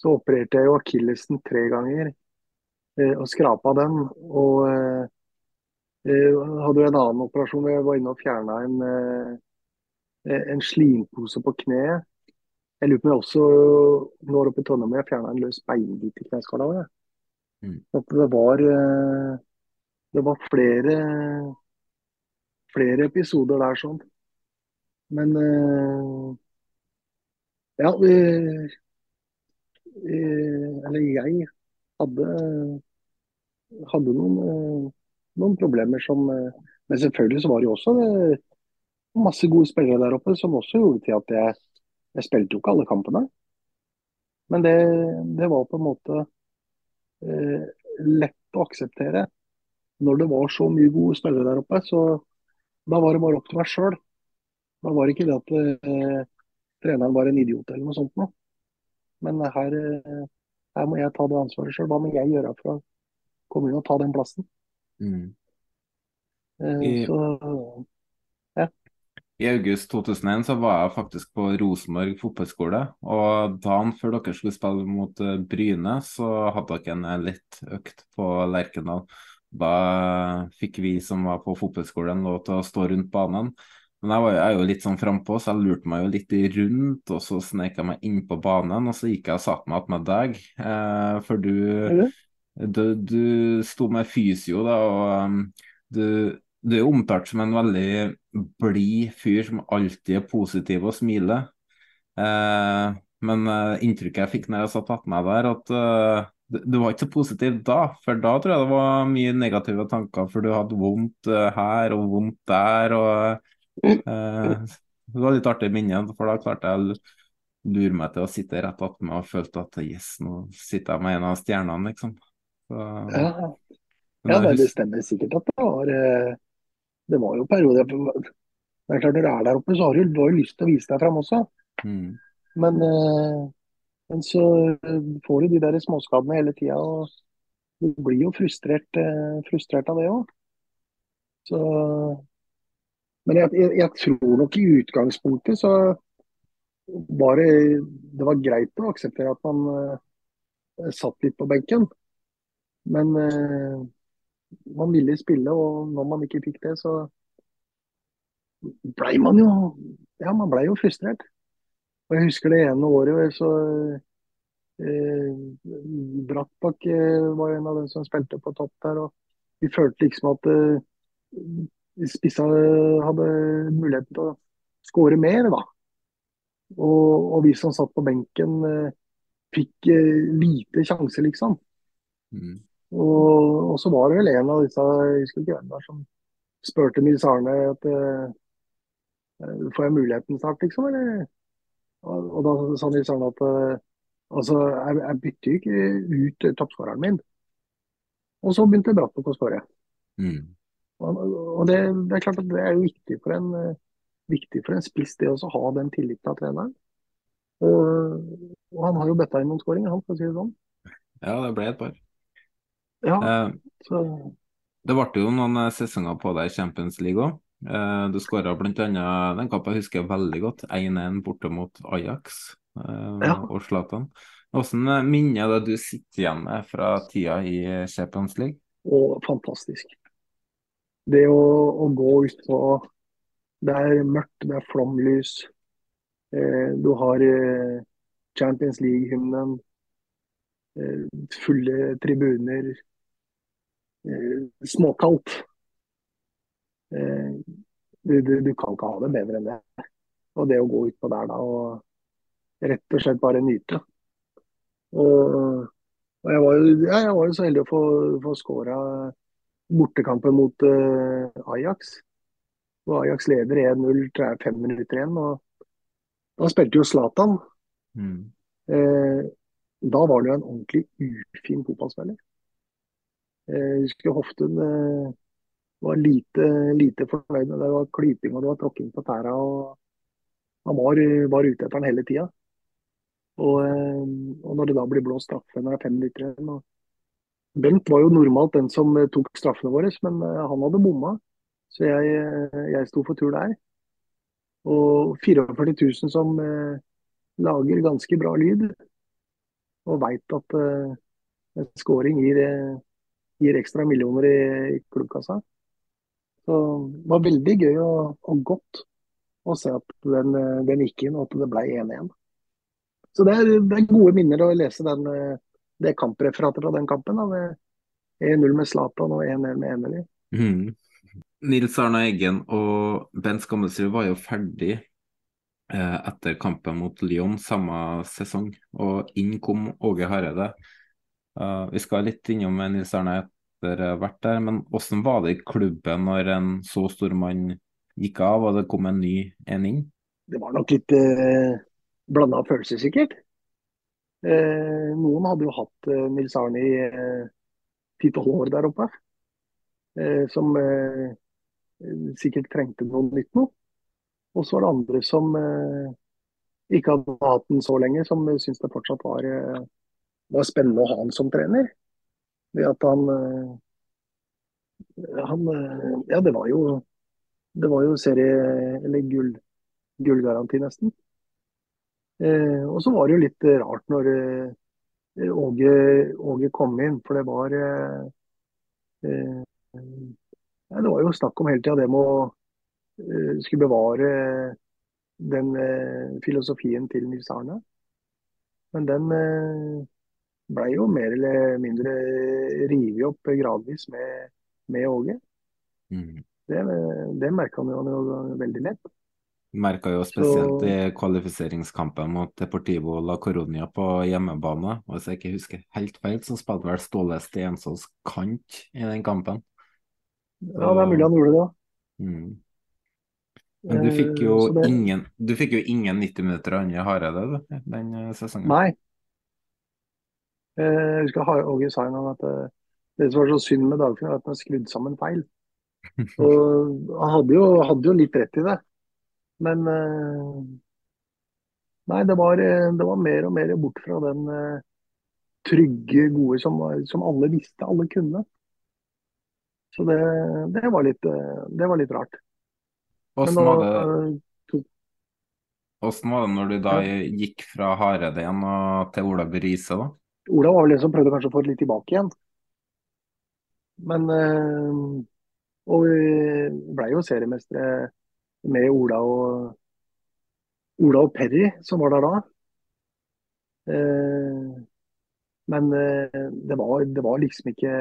så opererte jeg jo akillesen tre ganger eh, og skrapa den. Og eh, eh, hadde jo en annen operasjon hvor jeg var inne og fjerna en, en slimpose på kneet. Jeg lurer på om jeg også nå oppe i Trondheim jeg fjerna en løs beinbit i kneskåla. også. Mm. At det var det var flere flere episoder der sånn. Men ja, vi, eller jeg hadde hadde noen, eh, noen problemer som eh, Men selvfølgelig så var det jo også eh, masse gode spillere der oppe som også gjorde til at jeg Jeg spilte jo ikke alle kampene. Men det, det var på en måte eh, lett å akseptere. Når det var så mye gode spillere der oppe, så da var det bare opp til meg sjøl. Da var det ikke det at eh, treneren var en idiot eller noe sånt noe. Men her, eh, her må jeg ta det ansvaret sjøl. Hva må jeg gjøre for å komme inn og ta den plassen? Mm. Eh, I- så I august 2001 så var jeg faktisk på Rosenborg fotballskole, og dagen før dere skulle spille mot eh, Bryne, så hadde dere en lett økt på Lerkendal. Da fikk vi som var på fotballskolen lov til å stå rundt banen. Men jeg var jeg er jo litt sånn frampå, så jeg lurte meg jo litt rundt, og så snek jeg meg inn på banen, og så gikk jeg og satte meg attmed deg, eh, for du du, du sto med fysio, da, og um, du, du er omtalt som en veldig blid fyr som alltid er positiv og smiler. Eh, men eh, inntrykket jeg fikk når jeg satt attmed der, at eh, du, var ikke så positiv da. For da tror jeg det var mye negative tanker, for du hadde vondt eh, her og vondt der. og Det var litt artig minne, for da klarte jeg å lure meg til å sitte rett attmed og følte at yes, nå sitter jeg med en av stjernene, liksom. Så, Ja, ja det, det stemmer sikkert at det var eh, Det var jo perioder Det er klart Når du er der oppe, så har du, du har jo lyst til å vise deg fram også. Mm. Men, eh, men så eh, får du de der småskadene hele tida, og du blir jo frustrert, eh, frustrert av det òg. Så Men jeg, jeg, tror nok i utgangspunktet så var det, det var greit å akseptere at man uh, satt litt på benken. Men uh, man ville spille, og når man ikke fikk det, så blei man jo Ja, man blei jo frustrert. Og jeg husker det ene året så eh, Brattbakk eh, var en av dem som spilte på topp der. og Vi følte liksom at eh, spissa hadde muligheten til å skåre mer, da. Og, og vi som satt på benken, eh, fikk eh, lite sjanse, liksom. Mm. Og, og så var det vel en av disse, jeg husker ikke hvem der, som spurte Nils Arne at eh, får jeg muligheten snart, liksom? Eller? Og, og da sa Nils Arne at altså, jeg, jeg bytter ikke ut toppskåreren min. Og så begynte Brattbakk å skåre. Mm. Og, det, det er klart at det er jo viktig for en, eh, viktig for en spiss det å ha den tilliten av treneren. Og, og han har jo bøtta inn noen skåringer, han, for å si det sånn. Ja, det ble et par. Ja, Eh, så det ble jo noen eh, sesonger på deg i Champions League òg. Eh, du skåra bl.a. den kampen jeg husker veldig godt, 1-1 borte mot Ajax eh, Ja. og Zlatan. Hvordan eh, minner er det du sitter igjen med fra tida i Champions League? og fantastisk. Det å, å gå ut på Det er mørkt, det er flomlys. Eh, du har eh, Champions League-hymnen. Eh, fulle tribuner. Eh, småkaldt. Eh, du, du, du kan ikke ha det bedre enn det. og det å gå utpå der da og rett og slett bare nyte. Og, og jeg, var jo, ja, jeg var jo så heldig å få, få skåra bortekampen mot uh, Ajax. Og Ajax leder 1-0, tror jeg, fem minutter igjen. og Da spilte jo Zlatan. Mm. Eh, da var det jo en ordentlig ufin fotballspiller. Eh, jeg husker Hoftun eh, var lite, lite fornøyd med det. Det var klyping og det var tråkking på tæra. og Han var, var ute etter han hele tida. Og, eh, og, når det da blir blåst straffe når det er fem minutter igjen og Bent var jo normalt den som eh, tok straffene våre, men eh, han hadde bomma. Så jeg, jeg sto for tur der. Og 44 000 som eh, lager ganske bra lyd, og veit at eh, en scoring gir, gir, ekstra millioner i, i klubbkassa. Så det var veldig gøy og, og godt å se at den, den, gikk inn, og at det ble 1-1. Så det er, det er, gode minner å lese den, det kampreferatet fra den kampen. da, 1-0 med Zlatan og 1-1 med Emily. Mm. Nils Arne Eggen og Bent Skammelsrud var jo ferdig eh, etter kampen mot Lyon samme sesong, og inn kom Åge Hareide. Uh, vi skal litt innom Nils Arne etter hvert der, men hvordan var det i klubben når en så stor mann gikk av og det kom en ny en inn? Det var nok litt eh, blanda følelser, sikkert. Eh, noen hadde jo hatt eh, Nils Arne i eh, år der oppe. Eh, som sikkert trengte noe nytt noe. Og så var det andre som ikke hadde hatt den så lenge, som syntes det fortsatt var, var, spennende å ha han som trener. Ved at han, han Ja, det var jo det var jo serie, eller gull, gullgaranti, nesten. Og så var det jo litt rart når Åge, Åge kom inn. For det var eh, eh, Det var jo snakk om hele tida det med å eh, skulle bevare den eh, filosofien til Nils Arne. Men den eh, blei jo mer eller mindre revet opp gradvis med, med Åge. Mm. Det, det merka han jo veldig lett. Merka jo spesielt så... i kvalifiseringskampen mot Deportivo la Coronia på hjemmebane. Hvis jeg ikke husker helt feil, så spilte vel Ståle Stensås kant i den kampen. Ja, det er mulig han gjorde det. Mm. Men du fikk jo, eh, det... ingen, du fikk jo ingen 90 minutter av Anje Hareide den eh, sesongen. Nei. Eh, jeg husker Åge sa en gang at det som var så synd med Dagfinn, var at han skrudd sammen feil. Og han hadde jo, hadde jo litt rett i det. Men eh, Nei, det var, eh, det var, mer og mer bort fra den uh, trygge, gode som, som, alle visste alle kunne. Så det, det, var, litt, det var litt rart. Åssen var, var det når du da gikk fra Hareide igjen til Ola Berise? da? Ola var vel den som prøvde kanskje å få det litt tilbake igjen. Men Og vi ble jo seriemestere med Ola og, Ola og Perry, som var der da. Eh, men eh, det, var, det, var, liksom ikke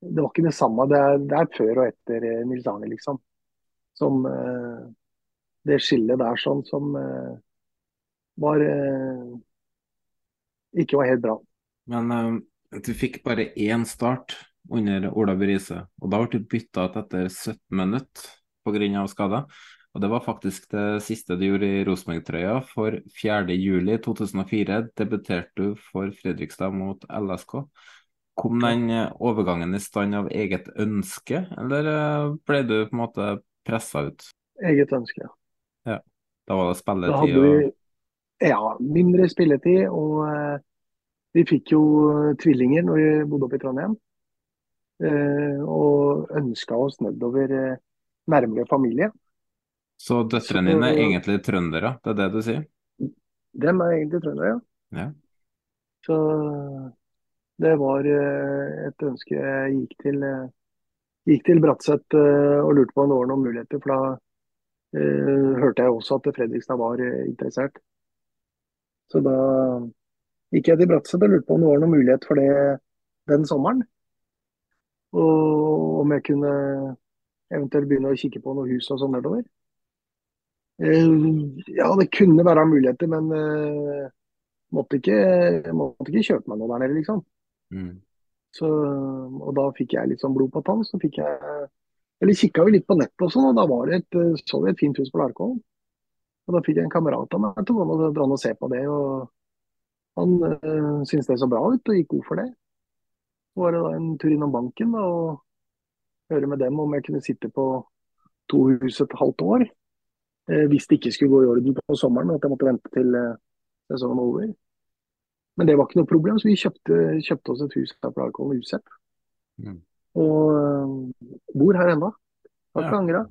Det var ikke det samme. Det er, det er før og etter eh, Nils Arne, liksom. Som Det skillet der sånn som var Ikke var helt bra. Men du fikk bare én start under Ola Berise, og da ble du bytta ut etter 17 minutter pga. skade. Og Det var faktisk det siste du gjorde i Rosenborg-trøya. For 4.7.2004 debuterte du for Fredrikstad mot LSK. Kom den overgangen i stand av eget ønske, eller eh, ble du på en måte pressa ut? Eget ønske, ja. Da var det spilletid vi, Ja, mindre spilletid. Og uh, vi fikk jo tvillinger når vi bodde oppe i Trondheim. Og ønska oss nedover nærmere familie. Så døtrene dine er egentlig trøndere, det er det du sier? Dem er egentlig trøndere, ja. ja. Så det var eh, et ønske jeg gikk til, eh, gikk til Bratseth eh, og lurte på om det var noen muligheter. For da uh, hørte jeg også at Fredrikstad var interessert. Så da gikk jeg til Bratseth og lurte på om det var noen mulighet for det den sommeren. Og om jeg kunne eventuelt begynne å kikke på noe hus og sånn nedover. Eh, ja, det kunne være muligheter, men eh, måtte, ikke, måtte ikke kjøpe meg noe der nede, liksom. Mm. Så, og da fikk jeg litt sånn blod på tann. Så fikk jeg Eller kikka vi litt på nettet og sånn, og da var det et, eh, så vi et fint hus på Larkollen. Og da fikk jeg en kamerat av meg til å dra og se på det. og Han øh, syntes det så bra ut og gikk god for det. Så var det da en tur innom banken da, og høre med dem om jeg kunne sitte på to hus et halvt år. Eh, hvis det ikke skulle gå i orden på sommeren, at jeg måtte vente til eh, sesongen var over. Men det var ikke noe problem, så vi kjøpte, kjøpte oss et hus her på Larkollen, Usep. Mm. Og øh, bor her ennå. Har ikke Ja. angra.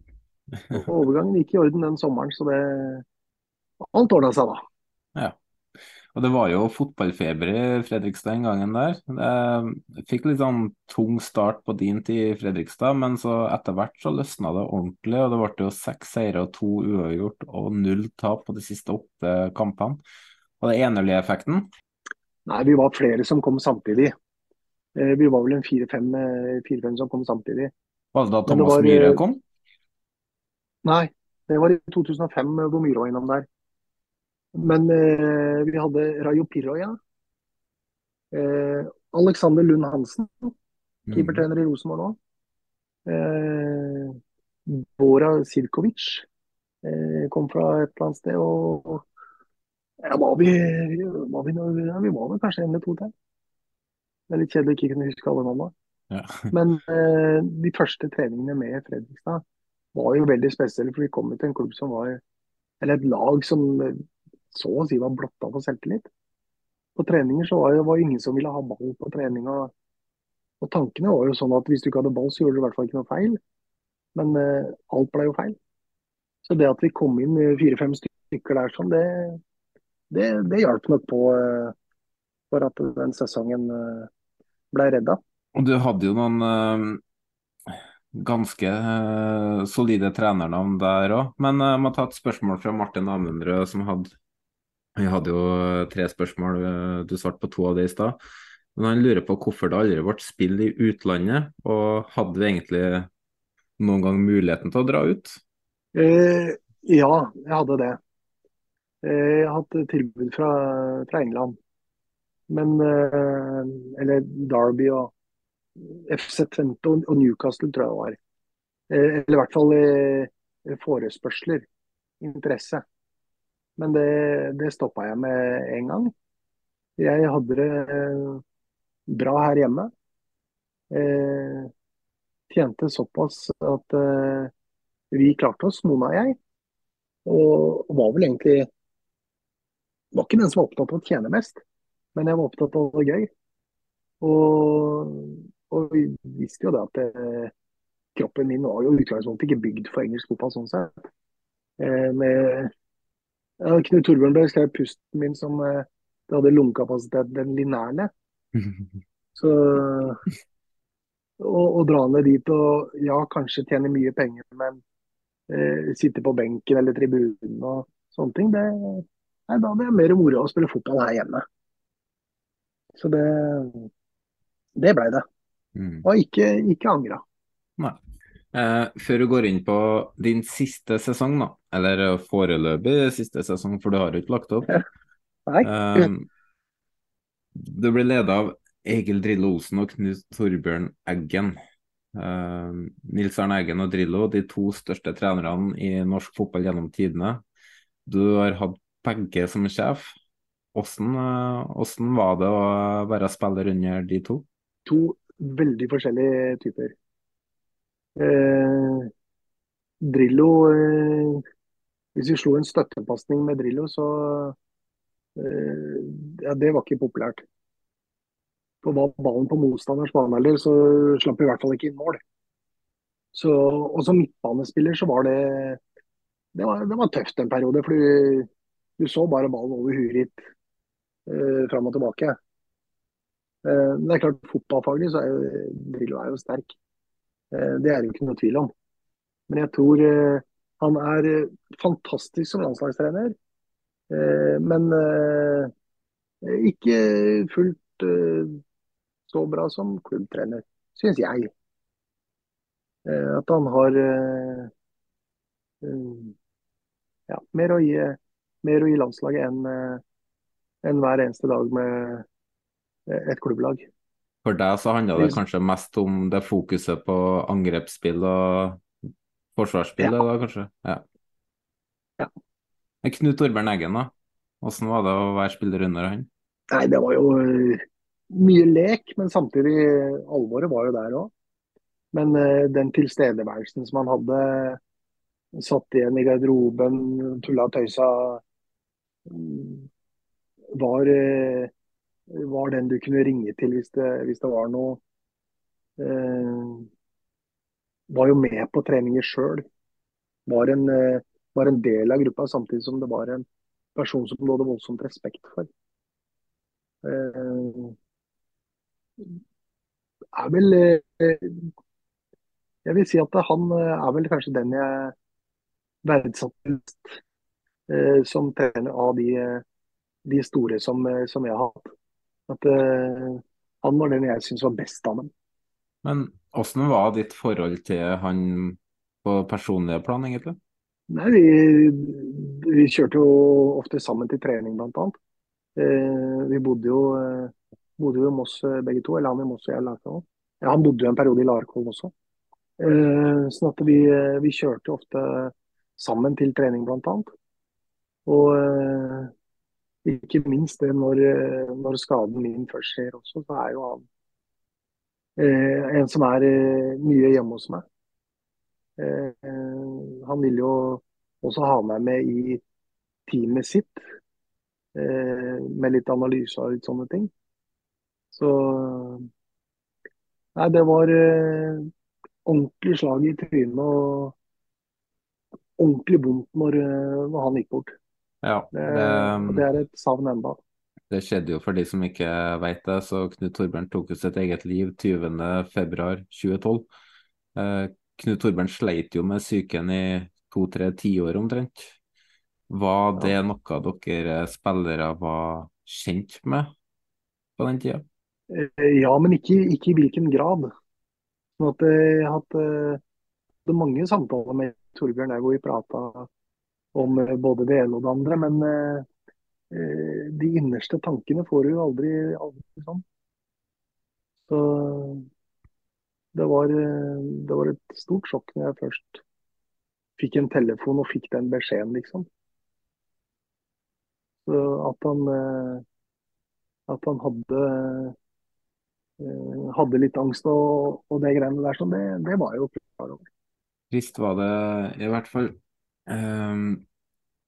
Overgangen gikk i orden den sommeren, så det Alt ordna seg da. Ja. Og det var jo fotballfeber i Fredrikstad den gangen der. Det fikk litt sånn tung start på din tid i Fredrikstad, men så etter hvert så løsna det ordentlig, og det ble jo seks seire og to uavgjort og null tap på de siste åtte kampene. Og det enerlige-effekten? Nei, vi var flere som kom samtidig. Eh, Vi var vel en fire-fem eh, fire-fem som kom samtidig. Var det da det Thomas var, Myhre eh, kom? Nei, det var i 2005 eh, hvor Myhre var innom der. Men eh, vi hadde Rayo Piroya. Eh, Alexander Lund Hansen, keepertrener i Rosenborg nå. Eh, Bora Sirkovic eh, kom fra et eller annet sted. Og ja, var vi, var vi, ja, vi var vel kanskje en eller to til. Det er litt kjedelig ikke kunne huske alle navnene. Ja. Men eh, de første treningene med Fredrikstad var jo veldig spesielle, for vi kom til en klubb som var Eller et lag som så å si var blotta for selvtillit. På treninger så var det var ingen som ville ha ball på treninga. Og, tankene var jo sånn at hvis du ikke hadde ball, så gjorde du i hvert fall ikke noe feil. Men eh, alt ble jo feil. Så det at vi kom inn fire-fem stykker der sånn, det, det, det hjalp nok på eh, for at den sesongen eh, ble redda. Og du hadde jo noen eh, ganske eh, solide trenernavn der òg. Men eh, jeg må ta et spørsmål fra Martin Amundrød, som hadde Vi hadde jo tre spørsmål, eh, du svarte på to av det i stad. Men han lurer på hvorfor det aldri ble spill i utlandet, og hadde vi egentlig noen gang muligheten til å dra ut? Eh, ja, jeg hadde det. Eh, jeg hatt tilbud fra, fra England. Men eh, Eller Derby og FC Twente og, og Newcastle, tror jeg det var. Eh, eller i hvert fall eh, forespørsler. Interesse. Men det, det stoppa jeg med en gang. Jeg hadde det eh, bra her hjemme. Eh, tjente såpass at eh, vi klarte oss, Mona og jeg. Og var vel egentlig var ikke den som var opptatt av å tjene mest, men jeg var opptatt av å det gøy. Og, og vi visste jo det at eh, kroppen min var jo i utgangspunktet ikke bygd for engelsk fotball sånn sett. Eh, med, ja, Knut ble skrevet pusten min som eh, det hadde lungekapasitet den lineære. Så å dra ned dit og ja, kanskje tjene mye penger, men eh, sitte på benken eller tribunen og sånne ting, det, nei, da hadde jeg mer moro å spille fotball her hjemme. Så det, det blei det. Mm. Og ikke, ikke angra. Nei. Eh, før du går inn på din siste sesong, da, eller foreløpig siste sesong, for du har jo ikke lagt opp. Nei. Eh, du blir leda av Egil Drillo Olsen og Knut Torbjørn Eggen. Eh, Nils Arne Eggen og Drillo, de to største trenerne i norsk fotball gjennom tidene. Du har hatt begge som sjef. Hvordan, eh, hvordan var det å være spiller under de to? To veldig forskjellige typer. Eh, Drillo eh, Hvis vi slo en støttepasning med Drillo, så eh, ja, Det var ikke populært. For var ballen på motstanders banehalvdel, så slapp vi i hvert fall ikke inn mål. Så, og som midtbanespiller så var det det var, det var tøft en periode. For du, du så bare ballen over huet ditt eh, fram og tilbake. Eh, men det er klart, fotballfaglig så er jo Drillo er jo sterk. Eh, det er det ikke noe tvil om. Men jeg tror eh, han er eh, fantastisk som landslagstrener. Men ikke fullt så bra som klubbtrener, syns jeg. At han har ja, mer, å gi, mer å gi landslaget enn enn hver eneste dag med et klubblag. For deg så handla det kanskje mest om det fokuset på angrepsspill og forsvarsspill, Ja. da kanskje? Ja. Ja. Men Knut Torbjørn Eggen, da? Hvordan var det å være spiller under han? Nei, det var jo eh, mye lek, men samtidig alvoret var jo der òg. Men uh, den tilstedeværelsen som han hadde, satt igjen i garderoben, tulla og tøysa, mm, var, eh, var den du kunne ringe til hvis det, hvis det var noe. Eh, var jo med på treninger sjøl. Var, eh, var en del av gruppa, samtidig som det var en person som du hadde voldsomt respekt for. Eh, er vel eh, Jeg vil si at han eh, er vel kanskje den jeg verdsatte mest eh, som trener av de, de store som, som jeg har hatt. At uh, Han var den jeg syns var best av dem. Men hvordan var ditt forhold til han på personlige plan, egentlig? Nei, vi, vi kjørte jo ofte sammen til trening, annet. Eh, vi bodde jo, eh, bodde jo i Moss eh, begge to, eller han i Moss og jeg i Larkollen. Ja, han bodde jo en periode i Larkholm også. Eh, sånn at vi, eh, vi kjørte ofte sammen til trening, blant annet. Og eh, ikke minst det når, eh, når skaden min først skjer også, så er jo han eh, en som er eh, mye hjemme hos meg. Eh, han vil jo også ha meg med i teamet sitt, eh, med litt analyse og litt sånne ting. Så Nei, det var eh, ordentlig slag i trynet og ordentlig vondt når, når han gikk bort. Ja, Det, det, er et savn enda. det skjedde jo for de som ikke vet det, så Knut Torbjørn tok jo sitt eget liv 20.2.2012. Eh, Knut Torbjørn sleit jo med psyken i to-tre tiår omtrent. Var det noe dere spillere var kjent med på den tida? Eh, Ja, men ikke, ikke i hvilken grad. Sånn at eh, jeg har hatt eh, mange samtaler med Torbjørn der hvor vi prata om eh, både det ene og det andre. Men eh, eh, de innerste tankene får du jo aldri, aldri sånn. Så det var, eh, det var et stort sjokk når jeg først fikk en telefon og fikk den beskjeden, liksom. Så at han, at han hadde hadde litt angst og, og det greiene der, sånn, det, det var jeg jo klar over. Trist var det i hvert fall. Ehm,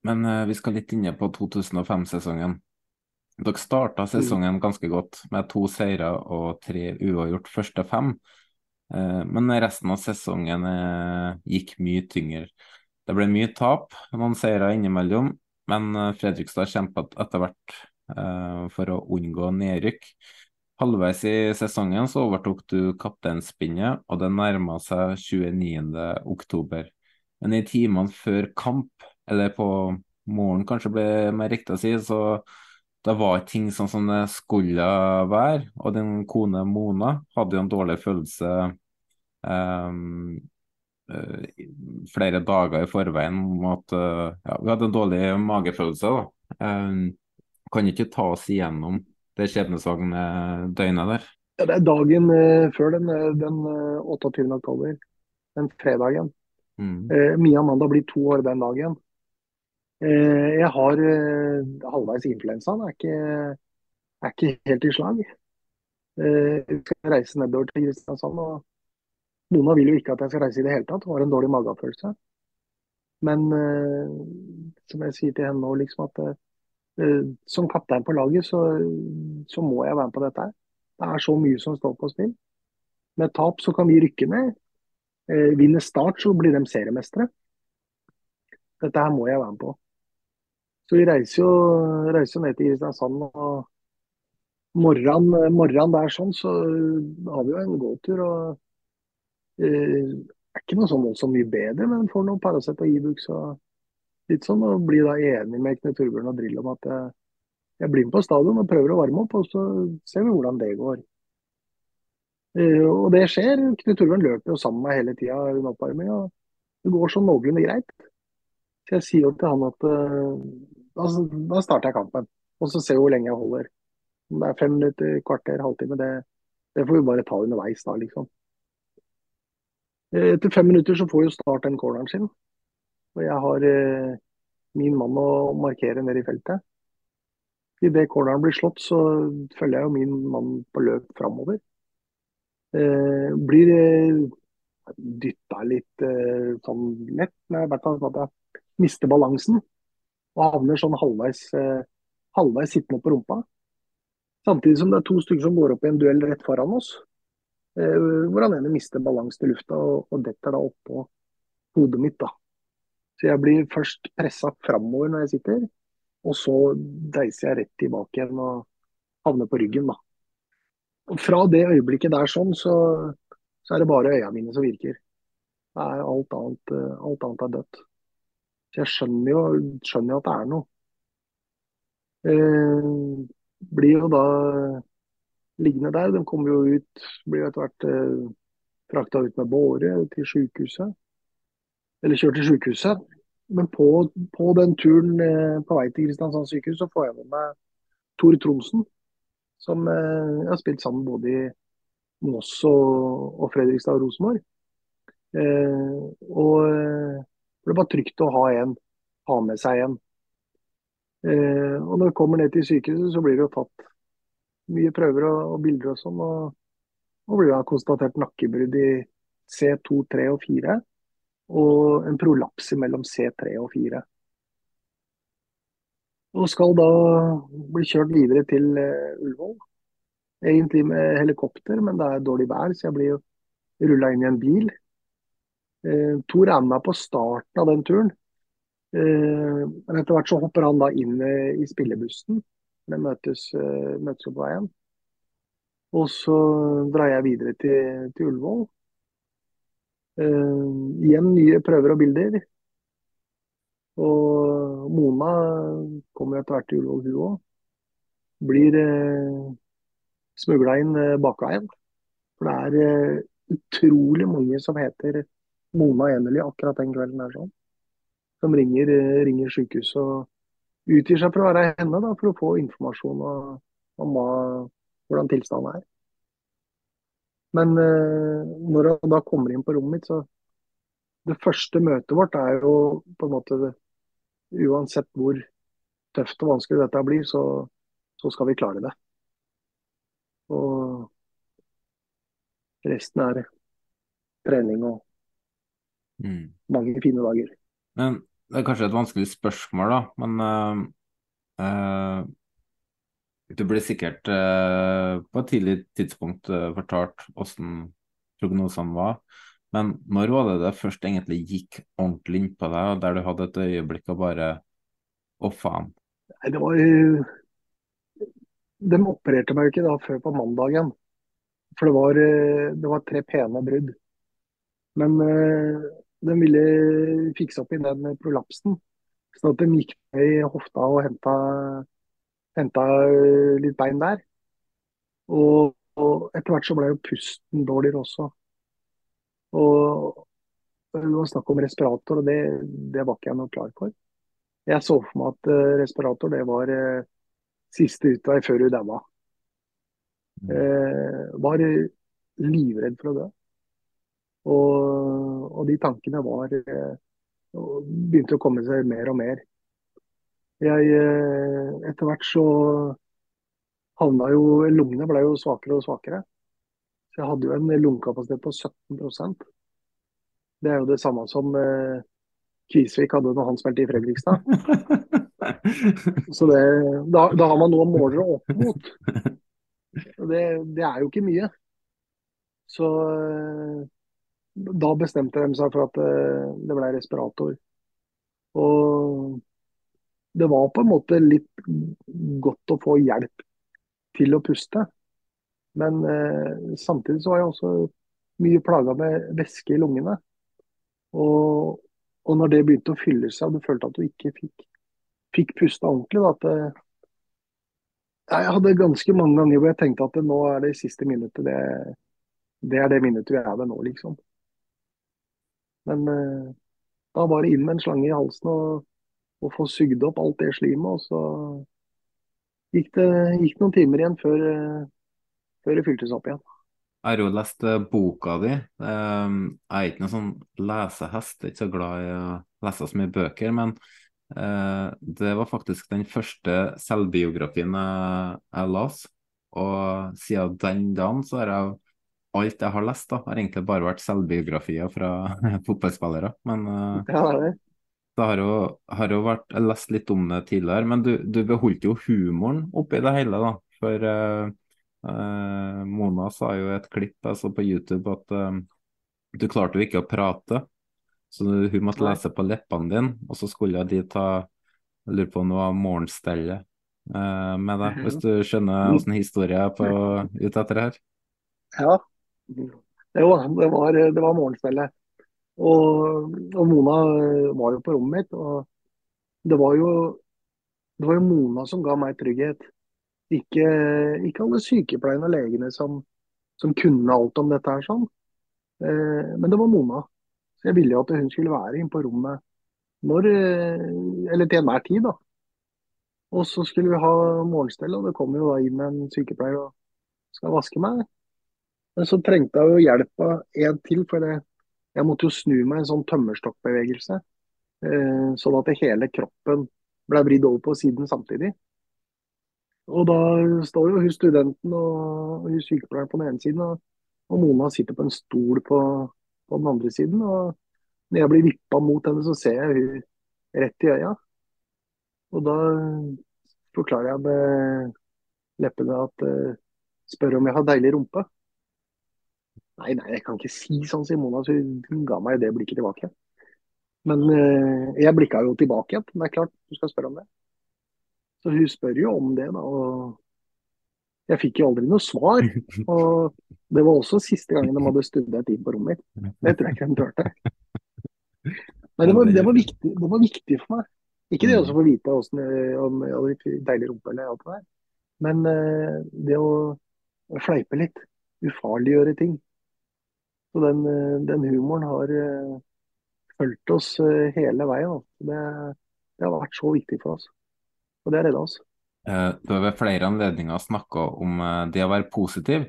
men eh, vi skal litt inne på 2005-sesongen. Dere starta sesongen ganske godt med to seire og tre uavgjort første fem. Eh, men resten av sesongen eh, gikk mye tyngre. Det ble mye tap, noen seire innimellom, men Fredrikstad kjempet etter hvert for å unngå nedrykk. Halvveis i sesongen så overtok du kapteinspinnet, og det nærma seg 29. Men i timene før kamp, eller på morgenen kanskje ble mer riktig å si, så det var ikke ting sånn som det skulle være. Og din kone Mona hadde jo en dårlig følelse eh, flere dager i forveien om at eh, ja, vi hadde en dårlig magefølelse. da. Um, kan ikke ta oss igjennom det skjebnesvangre døgnet der? Ja, det er dagen eh, før den, den eh, 28. oktober, den fredagen. Mm. Eh, Mia Amanda blir to år den dagen. Eh, jeg har eh, halvveis influensa, den er er ikke helt i slag. Jeg skal reise nedover til Kristiansand, og Mona vil jo ikke at jeg skal reise i det hele tatt. Hun har en dårlig magefølelse. Men som jeg sier til henne nå, liksom at som kaptein på laget, så, så må jeg være med på dette. Det er så mye som står på spill. Med tap så kan vi rykke ned. Eh, vinner Start, så blir de seriemestere. Dette her må jeg være med på. Så vi reiser jo, reiser ned til Kristiansand. og morgenen, morgenen der sånn, så har vi jo en gåtur. og eh, er ikke noe sånn voldsomt mye bedre, men får noe Paracet og Ibux og litt sånn. Og blir da enig med Knut Torbjørn og Drill om at jeg, jeg blir med på stadion og prøver å varme opp, og så ser vi hvordan det går. Eh, og det skjer. Knut Torbjørn løper jo sammen med meg hele tida under oppvarminga. Det går sånn noenlunde greit. Så jeg sier jo til han at uh, da, da, starter jeg kampen. Og så ser vi hvor lenge jeg holder. Om det er fem minutter, kvarter, halvtime, det, det får vi bare ta underveis da, liksom. Etter fem minutter så får jo Start den corneren sin. Og jeg har eh, min mann å markere nede i feltet. Idet corneren blir slått, så følger jeg jo min mann på løp framover. Eh, blir eh, dytta litt eh, sånn lett, i hvert fall at jeg mister balansen. Og havner sånn halvveis, eh, halvveis sittende på rumpa. Samtidig som det er to stykker som går opp i en duell rett foran oss. Eh, hvor han ene mister balansen i lufta og, og detter da oppå hodet mitt. da. Så jeg blir først pressa framover når jeg sitter, og så deiser jeg rett tilbake igjen og havner på ryggen. da. Og Fra det øyeblikket der sånn, så, så er det bare øya mine som virker. Det er alt annet, alt annet er dødt. Så jeg skjønner jo, skjønner jo at det er noe. Eh, blir jo da liggende der. De kommer jo ut, blir etter hvert eh, frakta ut med båre til sykehuset. Eller kjørt til sykehuset. Men på, på den turen eh, på vei til Kristiansand sykehus, så får jeg med meg Tor Tronsen. Som eh, jeg har spilt sammen både i Moss og, og Fredrikstad og Rosenborg. Eh, og eh, det var trygt å ha en, ha med seg en. Eh, og når vi kommer ned til sykehuset, så blir det jo tatt mye prøver og, og bilder og sånn. Og, og blir da konstatert nakkebrudd i C2, 3 og 4 og en prolaps mellom C3 og 4. Og skal da bli kjørt videre til uh, Ullevål. Egentlig med helikopter, men det er dårlig vær, så jeg blir jo rulla inn i en bil. Tor er med på starten av den turen. Uh, men etter hvert så hopper han da inn uh, i spillebussen. Vi møtes, møtes på veien. Og så drar jeg videre til, til Ullevål. Uh, igjen nye prøver og bilder. Og Mona kommer etter hvert til Ullevål, hun òg. Blir eh, smugla inn eh, bakveien. For det er eh, utrolig mange som heter Mona Eneli akkurat den kvelden der sånn. Som ringer, eh, ringer sykehuset og utgir seg for å være henne da, for å få informasjon om hva, hvordan tilstanden er. Men eh, når hun da kommer inn på rommet mitt, så Det første møtet vårt er jo på en måte Uansett hvor tøft og vanskelig dette blir, så, så skal vi klare det. Og resten er trening og mm. mange fine dager. Men Det er kanskje et vanskelig spørsmål, da. Men uh, uh, du ble sikkert uh, på et tidlig tidspunkt fortalt hvordan prognosene var. Men når var det det først egentlig gikk ordentlig inn på deg, og der du hadde et øyeblikk og bare Å, faen. Det var De opererte meg jo ikke da før på mandagen. For det var, eh, det var tre pene brudd. Men uh, de ville fikse opp i den prolapsen. Så de gikk ned i hofta og henta henta eh, litt bein der. Og, og etter hvert så ble jo pusten dårligere også. Og det var snakk om respirator, og det, det, var ikke jeg noe klar for. Jeg så for meg at uh, respirator det var uh, siste utvei før hun daua. Uh, var livredd for å dø. Og, og de tankene var begynte å komme seg mer og mer. Jeg, etter hvert så havna jo Lungene ble jo svakere og svakere. Jeg hadde jo en lungekapasitet på 17% Det er jo det samme som eh, Kvisvik hadde når han spilte i Fredrikstad. Så det, da, da, har man noe å måle opp mot. Det, det, er jo ikke mye. Så eh, da bestemte de seg for at eh, det ble respirator. Og det var på en måte litt godt å få hjelp til å puste. Men eh, samtidig så var jeg også mye plaga med væske i lungene. Og, og, når det begynte å fylle seg, og du følte at du ikke fikk, fikk puste ordentlig da, at det, Jeg hadde ganske mange ganger hvor jeg tenkte at det, nå er det siste minuttet. Det, det er det minuttet vi er ved nå, liksom. Men eh, Da var det inn med en slange i halsen og, og få sugd opp alt det slimet. Og så gikk det gikk noen timer igjen før, eh, før det fyltes opp igjen. Jeg har jo lest eh, boka di. Eh, Jeg er ikke noen sånn lesehest, jeg er ikke så glad i å lese så mye bøker. Men eh, det var faktisk den første selvbiografien jeg, las. Og siden den dagen så har jeg alt jeg har lest, da, har egentlig bare vært selvbiografier fra fotballspillere. Men eh, Ja, det det. det har jo, har jo vært Jeg lest litt om det tidligere, men du, du beholdt jo humoren oppi det hele, da. For eh, Mona sa jo et klipp jeg så på YouTube at eh, du klarte jo ikke å prate, så hun måtte lese på leppene dine, og så skulle de ta Jeg lurer på om det var morgenstellet uh, med deg, hvis du skjønner åssen historie jeg er på ute etter her? Ja. Var, det var, det var morgenstellet. Og, og Mona var jo på rommet mitt. Og det var jo, det var jo Mona som ga meg trygghet. Ikke, ikke alle sykepleierne og legene som, som kunne alt om dette her sånn. Eh, men det var Mona. Så jeg ville jo at hun skulle være inne på rommet når eh, Eller til enhver tid, da. Og så skulle vi ha morgenstell, og det kom jo da inn en sykepleier og skal vaske meg. Men så trengte jeg jo hjelp av en til, for det, jeg måtte jo snu meg en sånn tømmerstokkbevegelse. Eh, sånn at hele kroppen ble vridd over på siden samtidig. Og da står jo hun studenten og hun sykepleieren på den ene siden, og, Mona sitter på en stol på, på den andre siden. Og når jeg blir vippa mot henne, så ser jeg hun rett i øya. Og da forklarer jeg med leppene at uh, spør om jeg har deilig rumpe. Nei, nei, jeg kan ikke si sånn, sier Mona. Så hun ga meg det blikket tilbake. Men uh, jeg blikka jo tilbake igjen. Men det er klart, du skal spørre om det. Så hun spør jo om det, da. Og jeg fikk jo aldri noe svar. Og det var også siste gangen de hadde studert inn på rommet mitt. Det tror jeg ikke de turte. Men det var, det, var viktig, det var viktig for meg. Ikke det å få vite hvordan, om jeg hadde deilig rumpe eller alt det der. Men eh, det å fleipe litt. Ufarliggjøre ting. Så den, eh, den humoren har eh, fulgt oss hele veien. altså. Det, det har vært så viktig for oss. Og det redda oss. Eh, Du har ved flere anledninger snakka om eh, det å være positiv,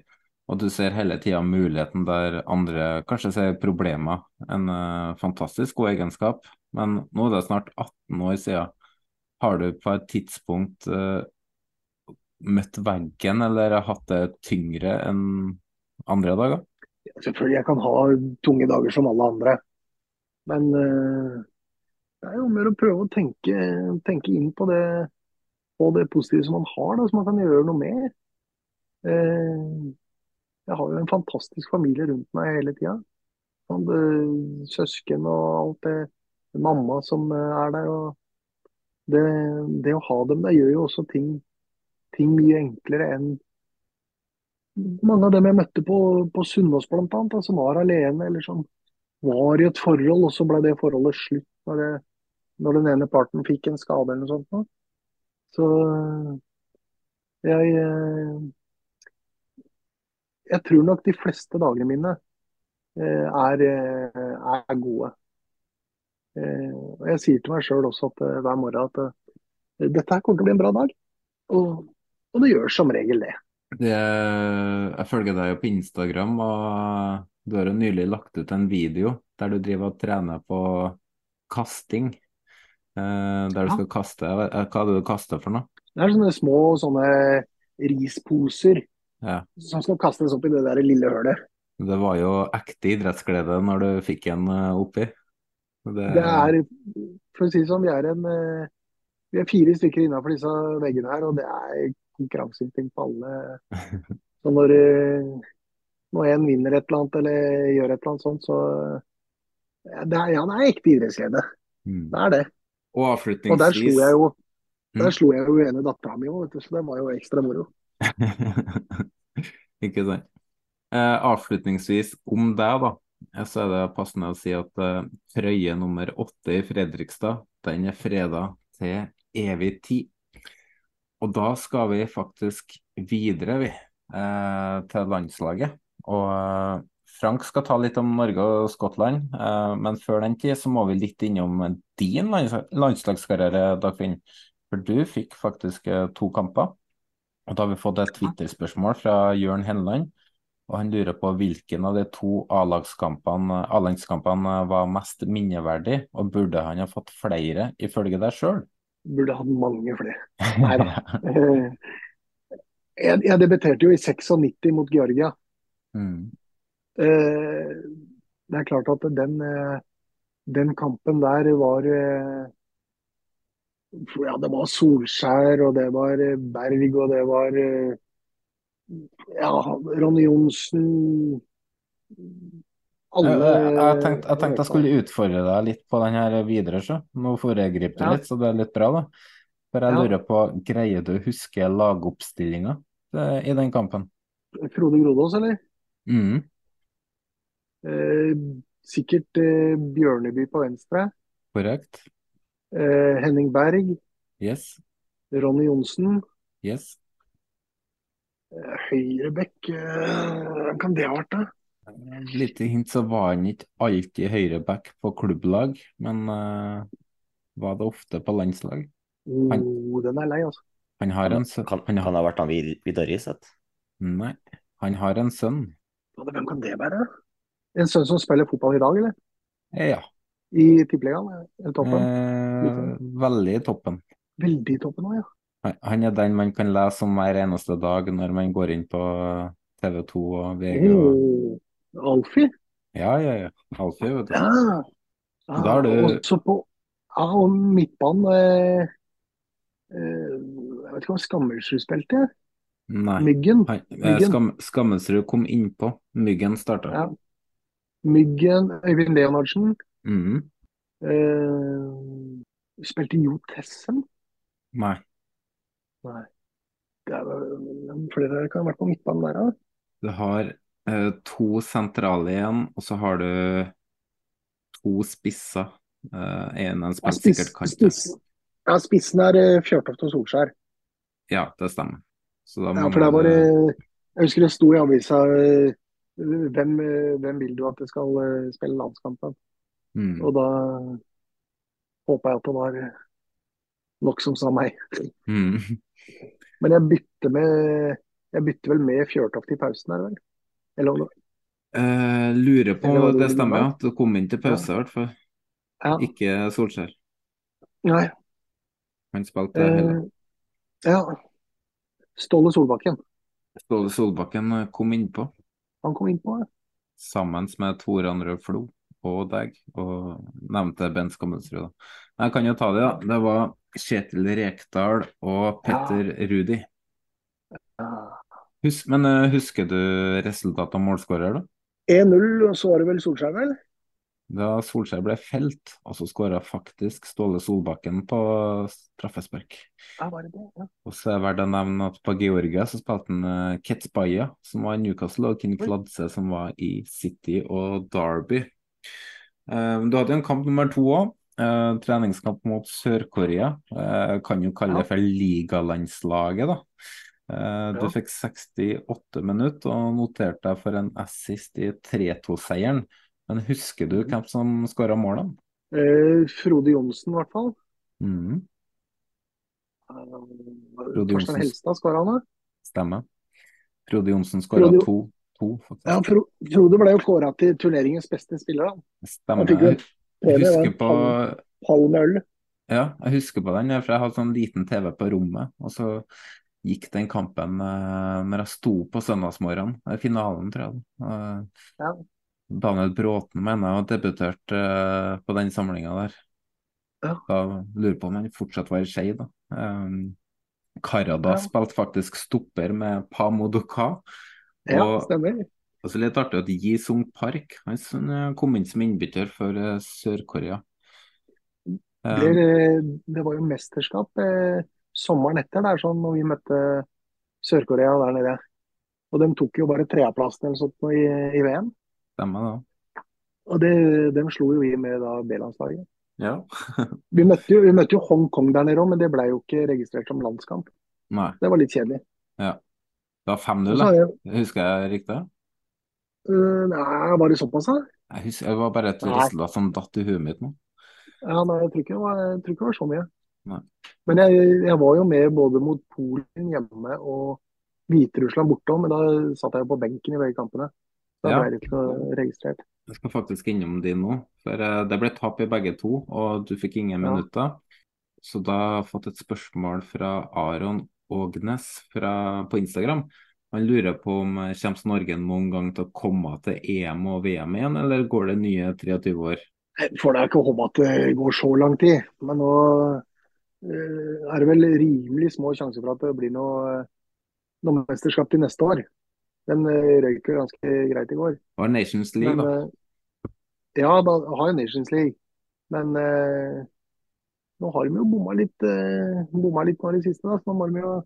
og du ser hele tida muligheten der andre kanskje ser problemer. En eh, fantastisk god egenskap, men nå er det snart 18 år siden. Har du på et tidspunkt møtt veggen eller hatt det tyngre enn andre dager? Selvfølgelig, jeg kan ha tunge dager som alle andre. Men det er jo mer å prøve å tenke, tenke inn på det, på det positive som man har, da, som man kan gjøre noe med. Eh, jeg har jo en fantastisk familie rundt meg hele tida. Eh, Søsken og alt det. Mamma som eh, er der. og det, det å ha dem der gjør jo også ting, ting mye enklere enn mange av dem jeg møtte på, på Sunnaas bl.a., som var alene eller som var i et forhold, og så ble det forholdet slutt når, det, når den ene parten fikk en skade eller noe sånt. Så jeg eh, Jeg tror nok de fleste dagene mine eh, er, eh, er gode. Og jeg sier til meg sjøl også at, hver morgen at dette her kommer til å bli en bra dag. Og, og det gjør som regel det. Det, jeg følger deg jo på Instagram, og du har jo nylig lagt ut en video der du driver og trener på kasting. Eh, der du Ja. skal kaste eh, Hva er det du kaster for noe? Det er sånne små sånne risposer Ja. som skal kastes opp i det der lille hølet. Det var jo ekte idrettsglede når du fikk en eh, oppi. Det, Det er, for å si det sånn, vi er en vi er fire stykker innafor disse veggene her, og det er konkurranseinstinkt på alle. Så når, når en vinner et eller annet eller gjør et eller annet sånt, så det er, ja, det er ekte idrettsglede. Mm. Det er det. Og Og der avslutningsvis slo jeg jo Mm. der slo jeg jo ene dattera mi òg, så det var jo ekstra moro. Ikke sant. Eh, avslutningsvis om deg, da. eh, Så er det passende å si at eh, trøye nummer åtte i Fredrikstad, den er freda til evig tid. Og da skal vi faktisk videre, vi, eh, til landslaget. Og eh, Frank skal ta litt om Norge og Skottland, eh, men før den tid så må vi litt innom din landslagskarriere, Dagfinn. For du fikk faktisk eh, to kamper. Og da har vi fått et Twitter-spørsmål fra Jørn Henland. Og han lurer på hvilken av de to A-landskampene var mest minneverdig, og burde han ha fått flere, ifølge deg sjøl? Burde hatt mange flere. Nei da. jeg, jeg debuterte jo i 96 mot Georgia. Mm. Eh, det er klart at den, eh, den kampen der var eh, Ja, det var Solskjær, og det var Berg, og det var ja, Ronny Johnsen alle jeg, jeg, tenkte, jeg tenkte jeg skulle utfordre deg litt på den her videre, så. Nå foregriper ja. litt, så det er litt bra, da. For jeg ja. lurer på, greier du å huske lagoppstillinga i den kampen? Frode Grodås, eller? Mm. Eh, sikkert eh, Bjørneby på venstre. Korrekt. Eh, Henning Berg. Yes. Ronny Johnsen. Yes. Eh, Høyrebekk, eh, hvem kan det ha vært, da? Lite hint så var han ikke alltid høyreback på klubblag, men uh, var det ofte på landslag? Han, oh, den er lei, altså. Han har en sønn Kan, kan ha vært han Vidar Riseth? Nei, han har en sønn. Hvem kan det være? En sønn som spiller fotball i dag, eller? Ja. I tippeligaen? Toppen? Eh, veldig i toppen. Veldig i toppen òg, ja. Han er den man kan lese om hver eneste dag når man går inn på TV 2 og VG. Og... Oh, Alfie? Ja, ja, ja. Alfie, vet du. Ja. ja da er du Også på ja, og midtbanen eh, eh, Jeg vet ikke om Skammelsrud spilte? Nei. Myggen. Han, eh, Skam, Skammelsrud kom innpå. Myggen starta. Ja. Myggen, Øyvind Leonardsen. Mm. Eh, spilte Jo Tessen? Nei. Nei. Det er, flere kan ha vært på midtbanen der, da. Du har eh, to sentrale igjen, og så har du to spisser. Eh, en en spiller ja, sikkert kant. Spiss. Ja, spissen er uh, Fjørtoft og Solskjær. Ja, det stemmer. ja, for der var det Jeg husker det sto i avisa uh, hvem, hvem, vil du at det skal spille landskampen? Mm. Og da håpa jeg at det var nok som sa meg. Mm. Men jeg bytter, med, jeg bytter vel med Fjørtoft i pausen her, vel? Eller uh, Lurer på om det stemmer, ja. Du kom inn til pause, i hvert fall. Ja. Ikke Solskjær. Nei. Han spilte eh, heller. Ja. Ståle Solbakken. Ståle Solbakken kom innpå. Han kom inn på? Sammen med Tor André Flo og deg, og nevnte Bent Skammelsrud. Jeg kan jo ta det, da. Det var Kjetil Rekdal og Petter ja. Rudi. Hus men uh, husker du resultatet av målskårer, da? 1-0, og så var det vel Solskjær, vel? Da Solskjær ble felt, og så skåra faktisk Ståle Solbakken på straffespark. Ja? Ja. Og så er det verdt å nevne at på Georgia så spilte han uh, Ketsbaya, som var i Newcastle, og King Fladse, som var i City og Derby. Uh, du hadde en kamp nummer to òg. Uh, treningskamp mot Sør-Korea. Kan jo kalle det for ligalandslaget, da. Du fikk 68 minutter og noterte deg for en assist i 3-2-seieren. Men husker du hvem som skåra målene? Frode Johnsen, i hvert fall. Mm. Torstein Helstad skåra han, da? Stemmer. Frode Johnsen skåra to. to ja, Frode ble jo kåra til turneringens beste spiller. Da. Stemmer. Jeg husker på Palmeøl. Ja, jeg husker på den, for jeg hadde sånn liten TV på rommet. Og så gikk den kampen eh, når jeg sto på søndagsmorgenen. Finalen, tror jeg. Eh, ja. Daniel Bråten mener jeg har debutert uh, på den samlinga der. Ja. Da lurer på om han fortsatt var i Skei, da. Um, Karada ja. spilte faktisk stopper med Pamodoka. Ja, stemmer. Og så litt artig at Yi Sung Park han kom inn som innbytter for Sør-Korea. Det, det, var jo mesterskap eh, sommeren etter der, sånn, når vi møtte Sør-Korea der nede. Og de tok jo bare tredjeplassen eller sånt i, i VM. Stemmer da. Og det, dem slo jo vi med da B-landslaget. Ja. vi, møtte jo, vi møtte jo Hongkong der nede òg, men det ble jo ikke registrert som landskamp. Nei. Det var litt kjedelig. Ja. Det var 5-0, da. Husker jeg riktig? Uh, nei, var det såpass, da? Jeg husker, det var bare et resultat som datt i huet mitt nå. Ja, nei, jeg tror ikke det var, jeg tror ikke det var så mye. Nei. Men jeg, jeg var jo med både mot Polen hjemme og Hviterussland borte òg, men da satt jeg jo på benken i begge kampene. Da Ja. ble ikke registrert. Jeg skal faktisk innom de nå, for eh, det ble tap i begge to, og du fikk ingen Ja. minutter. Så da har jeg fått et spørsmål fra Aron Ågnes fra, på Instagram. Han lurer på om eh, kommer Norge noen gang til å komme til EM og VM igjen, eller går det nye 23 år? Jeg får da ikke håpe at det går så lang tid, men nå eh, er det vel rimelig små sjanser for at det blir noe, noe mesterskap til neste år. Den eh, røyk jo ganske greit i går. Det var Nations League, Men, da. eh, ja, da har jo Nations League. Men eh, nå har de jo bomma litt, eh, bomma litt nå i det siste. Da. Så nå må de jo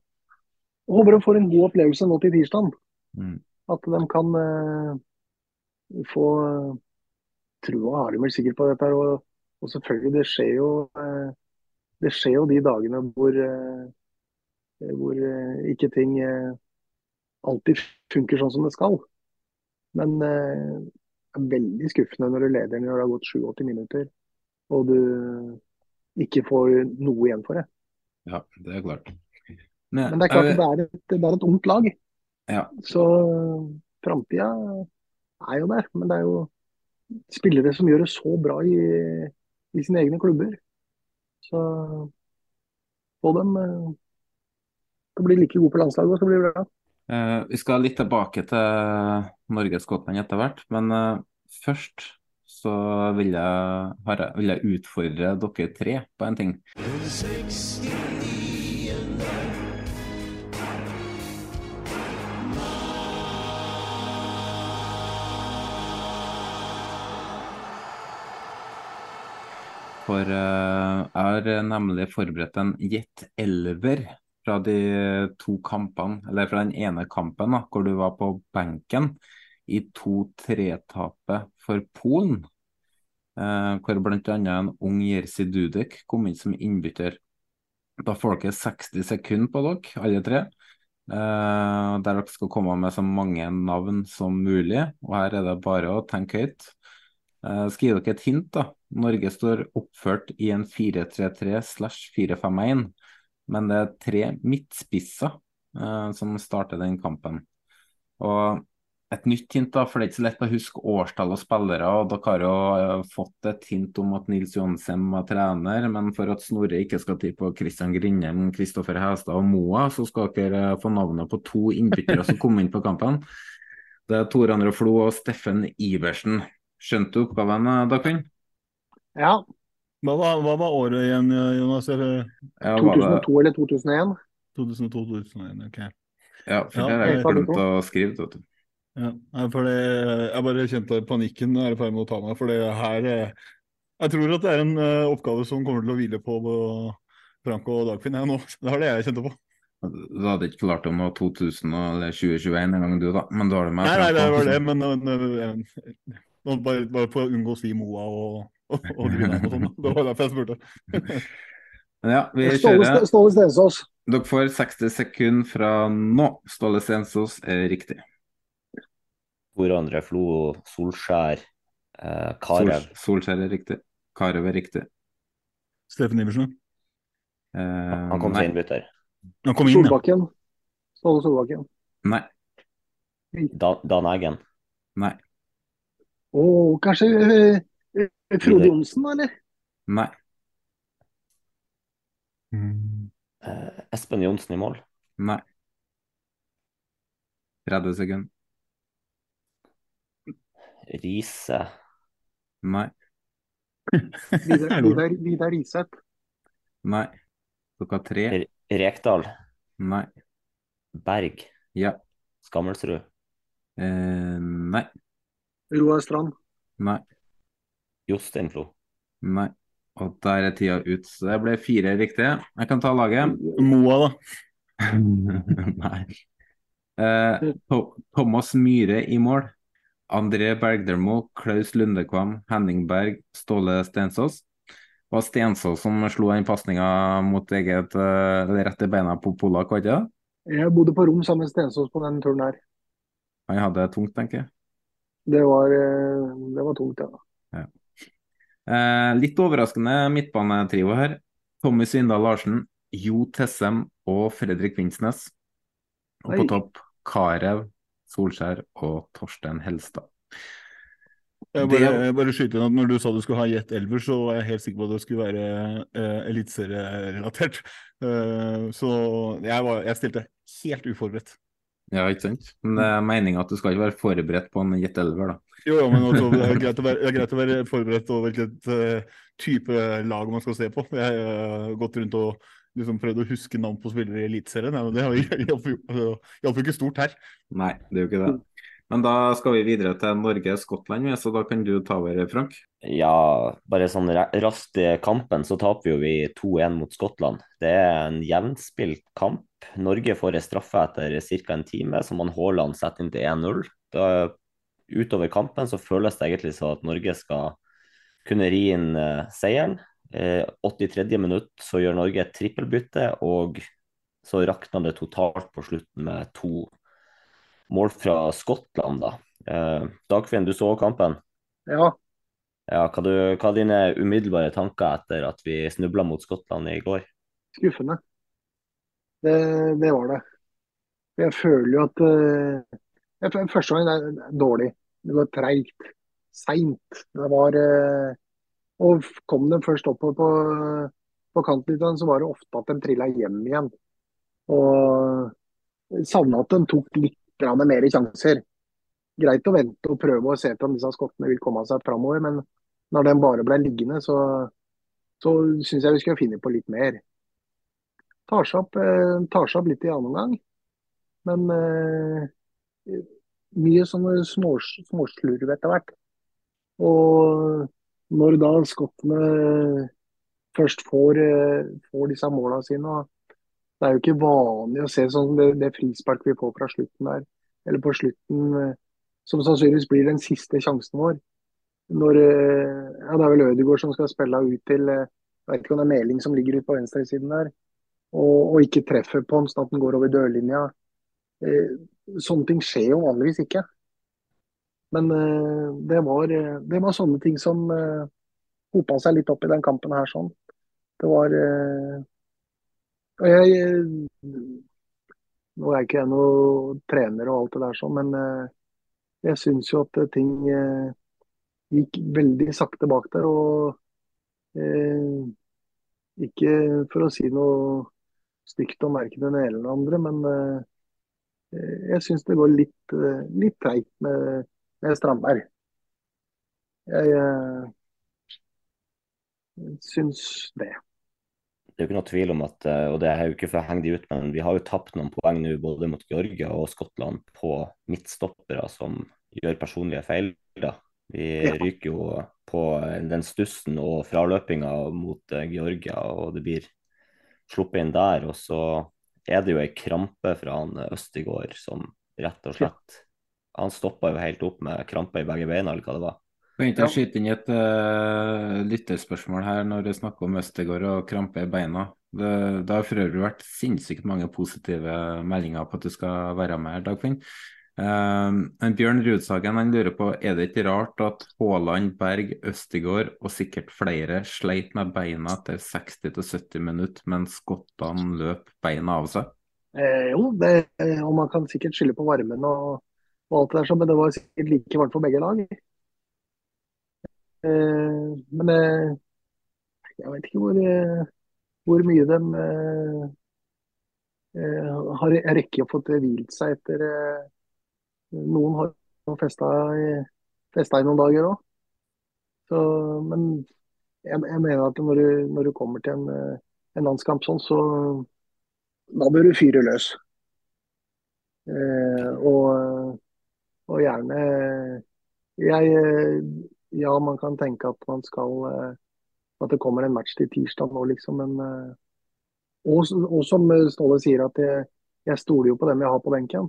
håper de får en god opplevelse nå til tirsdag. Mm. At de kan eh, få Trua har de vel sikkert på dette. Og, og selvfølgelig, det skjer jo eh, det skjer jo de dagene hvor, eh, hvor eh, ikke ting eh, alltid funker sånn som det skal. Men eh, det er veldig skuffende når du leder når det har gått 87 minutter og du ikke får noe igjen for det. Ja, det er klart. Men det er klart at det er et, det er et ungt lag. Ja. Så framtida er jo der. Men det er jo spillere som gjør det så bra i, i sine egne klubber. Så få dem eh, til å bli like gode på landslaget, så blir det bra. Eh, vi skal litt tilbake til Norge-Skottland etter hvert, men uh, først så vil jeg, herre, vil jeg utfordre dere tre på en ting. For uh, jeg har nemlig forberedt en Jet Elver fra de to kampene, eller fra den ene kampen da, hvor du var på benken i 2-3-tapet for Polen. Eh, hvor bl.a. en ung Jerzy Dudek kom inn som innbytter. Da får dere 60 sekunder på dere, alle tre. Eh, der dere skal komme med så mange navn som mulig. Og her er det bare å tenke høyt. Eh, skal gi dere et hint, da. Norge står oppført i en 4-3-3 slash 4-5-1, men det er tre midtspisser eh, som starter den kampen. Og et nytt hint, da, for det er ikke så lett å huske årstall og spillere. og Dere har jo eh, fått et hint om at Nils Jonsheim var trener, men for at Snorre ikke skal tippe på Christian Grindheim, Kristoffer Hestad og Moa, så skal dere eh, få navnet på to innbyttere som kom inn på kampen. Det er Tor André Flo og Steffen Iversen. Skjønte du oppgaven, eh, Dagfinn? Ja. Hva var, hva var året igjen, Jonas? Eller? Ja, 2002 eller 2001? 2002-2001, ok. Ja, for Ja, det har jeg glemt å skrive. Vet du. Ja, for det, jeg bare kjente panikken er i ferd med å ta meg. For det her eh, Jeg tror at det er en eh, oppgave som kommer til å hvile på eh, Frank og Dagfinn jeg, nå. Det var det jeg kjente på. Du hadde ikke klart om det var 2000 eller 2021 en gang du, da. Men da har du meg Nei, nei, det var det, men men, men bare, bare for å unngå å si Moa og, og, og Grindheim og. Det var derfor jeg spurte. Men ja, vi kjører. Ståle Stensås. Dere får 60 sekunder fra nå. Ståle Stensås er riktig. Tor André Flo, Solskjær, eh, Karev. Sol, Solskjær er riktig. Karev er riktig. Steffen Iversen. Eh, Han kom som innbytter. Han kom inn. Solbakken. Ståle Solbakken. Nei. Da, Dan Eggen. Nei. Å, kanskje eh, Frode Johnsen, eller? Nei. Eh, Espen Johnsen i mål. Nei. 30 sekunder. Riise. Nei. Vidar, Vidar, Vidar Riseth. Nei. Dere tre. Re- Rekdal. Nei. Berg. Ja. Skammelsrud. Eh, nei. Roar Strand. Nei. Jostein Flo. Nei. Og der er tida ut. Så det ble fire riktige. Jeg kan ta laget. Moa, da. Nei. Eh, Thomas Myhre i mål. André Bergdermo, Klaus Lundekvam, Henning Berg, Ståle Stensås. Det var Stensås som slo den pasninga mot eget eh, eller rett i beina på Polak, var ikke det? Jeg bodde på rom sammen med Stensås på den turen her. Han hadde det tungt, tenker jeg. Det var, eh, det var tungt, ja. Eh, litt overraskende midtbanetrio her. Tommy Svindal Larsen, Jo Tessem og Fredrik Vinsnes. Og på Oi. topp Carew, Solskjær og Torstein Helstad. Jeg bare, jeg bare skyter inn at Når du sa du skulle ha gjett elver, så var jeg helt sikker på at det skulle være uh, eliteserierelatert. Uh, så jeg, var, jeg stilte helt uforberedt. Ja, ikke sant? Men det er meninga at du skal ikke være forberedt på en Jet Elver, da. Jo, jo, men også, det, er greit å være, det er greit å være forberedt over hvilket uh, type lag man skal se på. Jeg har gått rundt og liksom prøvd å huske navn på spillere i Eliteserien. men Det hjalp jo altså, ikke stort her. Nei, det er jo ikke det. Men da skal vi videre til Norge-Skottland, så da kan du ta over, Frank. Ja, bare sånn raskt i kampen så taper jo vi 2-1 mot Skottland. Det er en jevnspilt kamp. Norge får en straffe etter ca. en time, som han Haaland setter inn til 1-0. Da Utover kampen så føles det egentlig så at Norge skal kunne ri inn eh, seieren. Eh, 83. minutt så gjør Norge et trippelbytte, og så rakna det totalt på slutten med to mål fra Skottland, da. Eh, Dagfinn, du så kampen? Ja, Ja, hva, du, hva er dine umiddelbare tanker etter at vi snubla mot Skottland i går? skuffende. Det, det var det. Jeg føler jo at eh, Første gangen er dårlig. Det var treigt. Seint. Det var eh, Og kom de først oppover på, på kantlinjen, så var det ofte at de trilla hjem igjen. Og savna at de tok litt mer sjanser. Greit å vente og prøve å se om disse skottene vil komme seg framover, men når den bare ble liggende, så, så syns jeg vi skulle finne på litt mer. Tar seg opp, eh, tar seg opp litt i annen omgang, men eh, mye sånne små, småslurv etter hvert. Og når da skottene først får, eh, får disse måla sine Det er jo ikke vanlig å se sånn det, det frispark vi får fra slutten der, eller på slutten, eh, som sannsynligvis blir den siste sjansen vår. Når, eh, ja, Det er vel Ødegaard som skal spille ut til Jeg vet ikke om det er Meling som ligger ute på venstresiden der, og, og ikke treffer på den sånn at den går over dørlinja. Eh, Sånne ting skjer jo vanligvis ikke. Men eh, det var, eh, det var sånne ting som hopa seg litt opp i den kampen her. sånn. Det var Og jeg Nå er ikke jeg noen trener og alt det der sånn, men jeg syns jo at ting gikk veldig sakte bak der. Og ikke for å si noe stygt om verken den ene eller den andre, men jeg syns det går litt, eh, litt treigt med, med Strandberg. Jeg jeg syns det. Det er jo ikke noe tvil om at, eh, og det er jo ikke for å henge de ut, men vi har jo tapt noen poeng nå både mot Georgia og Skottland på midtstoppere som gjør personlige feil. da. Vi Ja. ryker jo på den stussen og fraløpinga mot eh, Georgia, og det blir sluppet inn der. Og så er det jo ei krampe fra han eh, Østigård som rett og slett Han stoppa jo helt opp med krampe i begge beina, eller hva det var. Ikke jeg skyte inn et uh, lytterspørsmål her når du snakker om Østegård og krampe i beina? Det, det har for øvrig vært sinnssykt mange positive meldinger på at du skal være med her, Dagfinn. Um, Bjørn Rudsagen han lurer på er det ikke rart at Haaland, Berg, Østegård og sikkert flere sleit med beina etter 60-70 minutter, mens skottene løp beina av seg? Eh, jo, det, eh, og man kan sikkert skylde på varmen og, og alt det der, men det var sikkert like varmt for begge lag. Eh, men eh, jeg vet ikke hvor, eh, hvor mye de eh, har rekket å få hvilt seg etter Noen har jo festa i, noen dager òg. Men jeg, jeg mener at når du, når du kommer til en, en landskamp sånn, så da bør du fyre løs. Eh, og, og gjerne jeg, Ja, man kan tenke at man skal eh, At det kommer en match til tirsdag nå, liksom. Men eh, og, og som Ståle sier, at jeg, jeg stoler jo på dem jeg har på benken.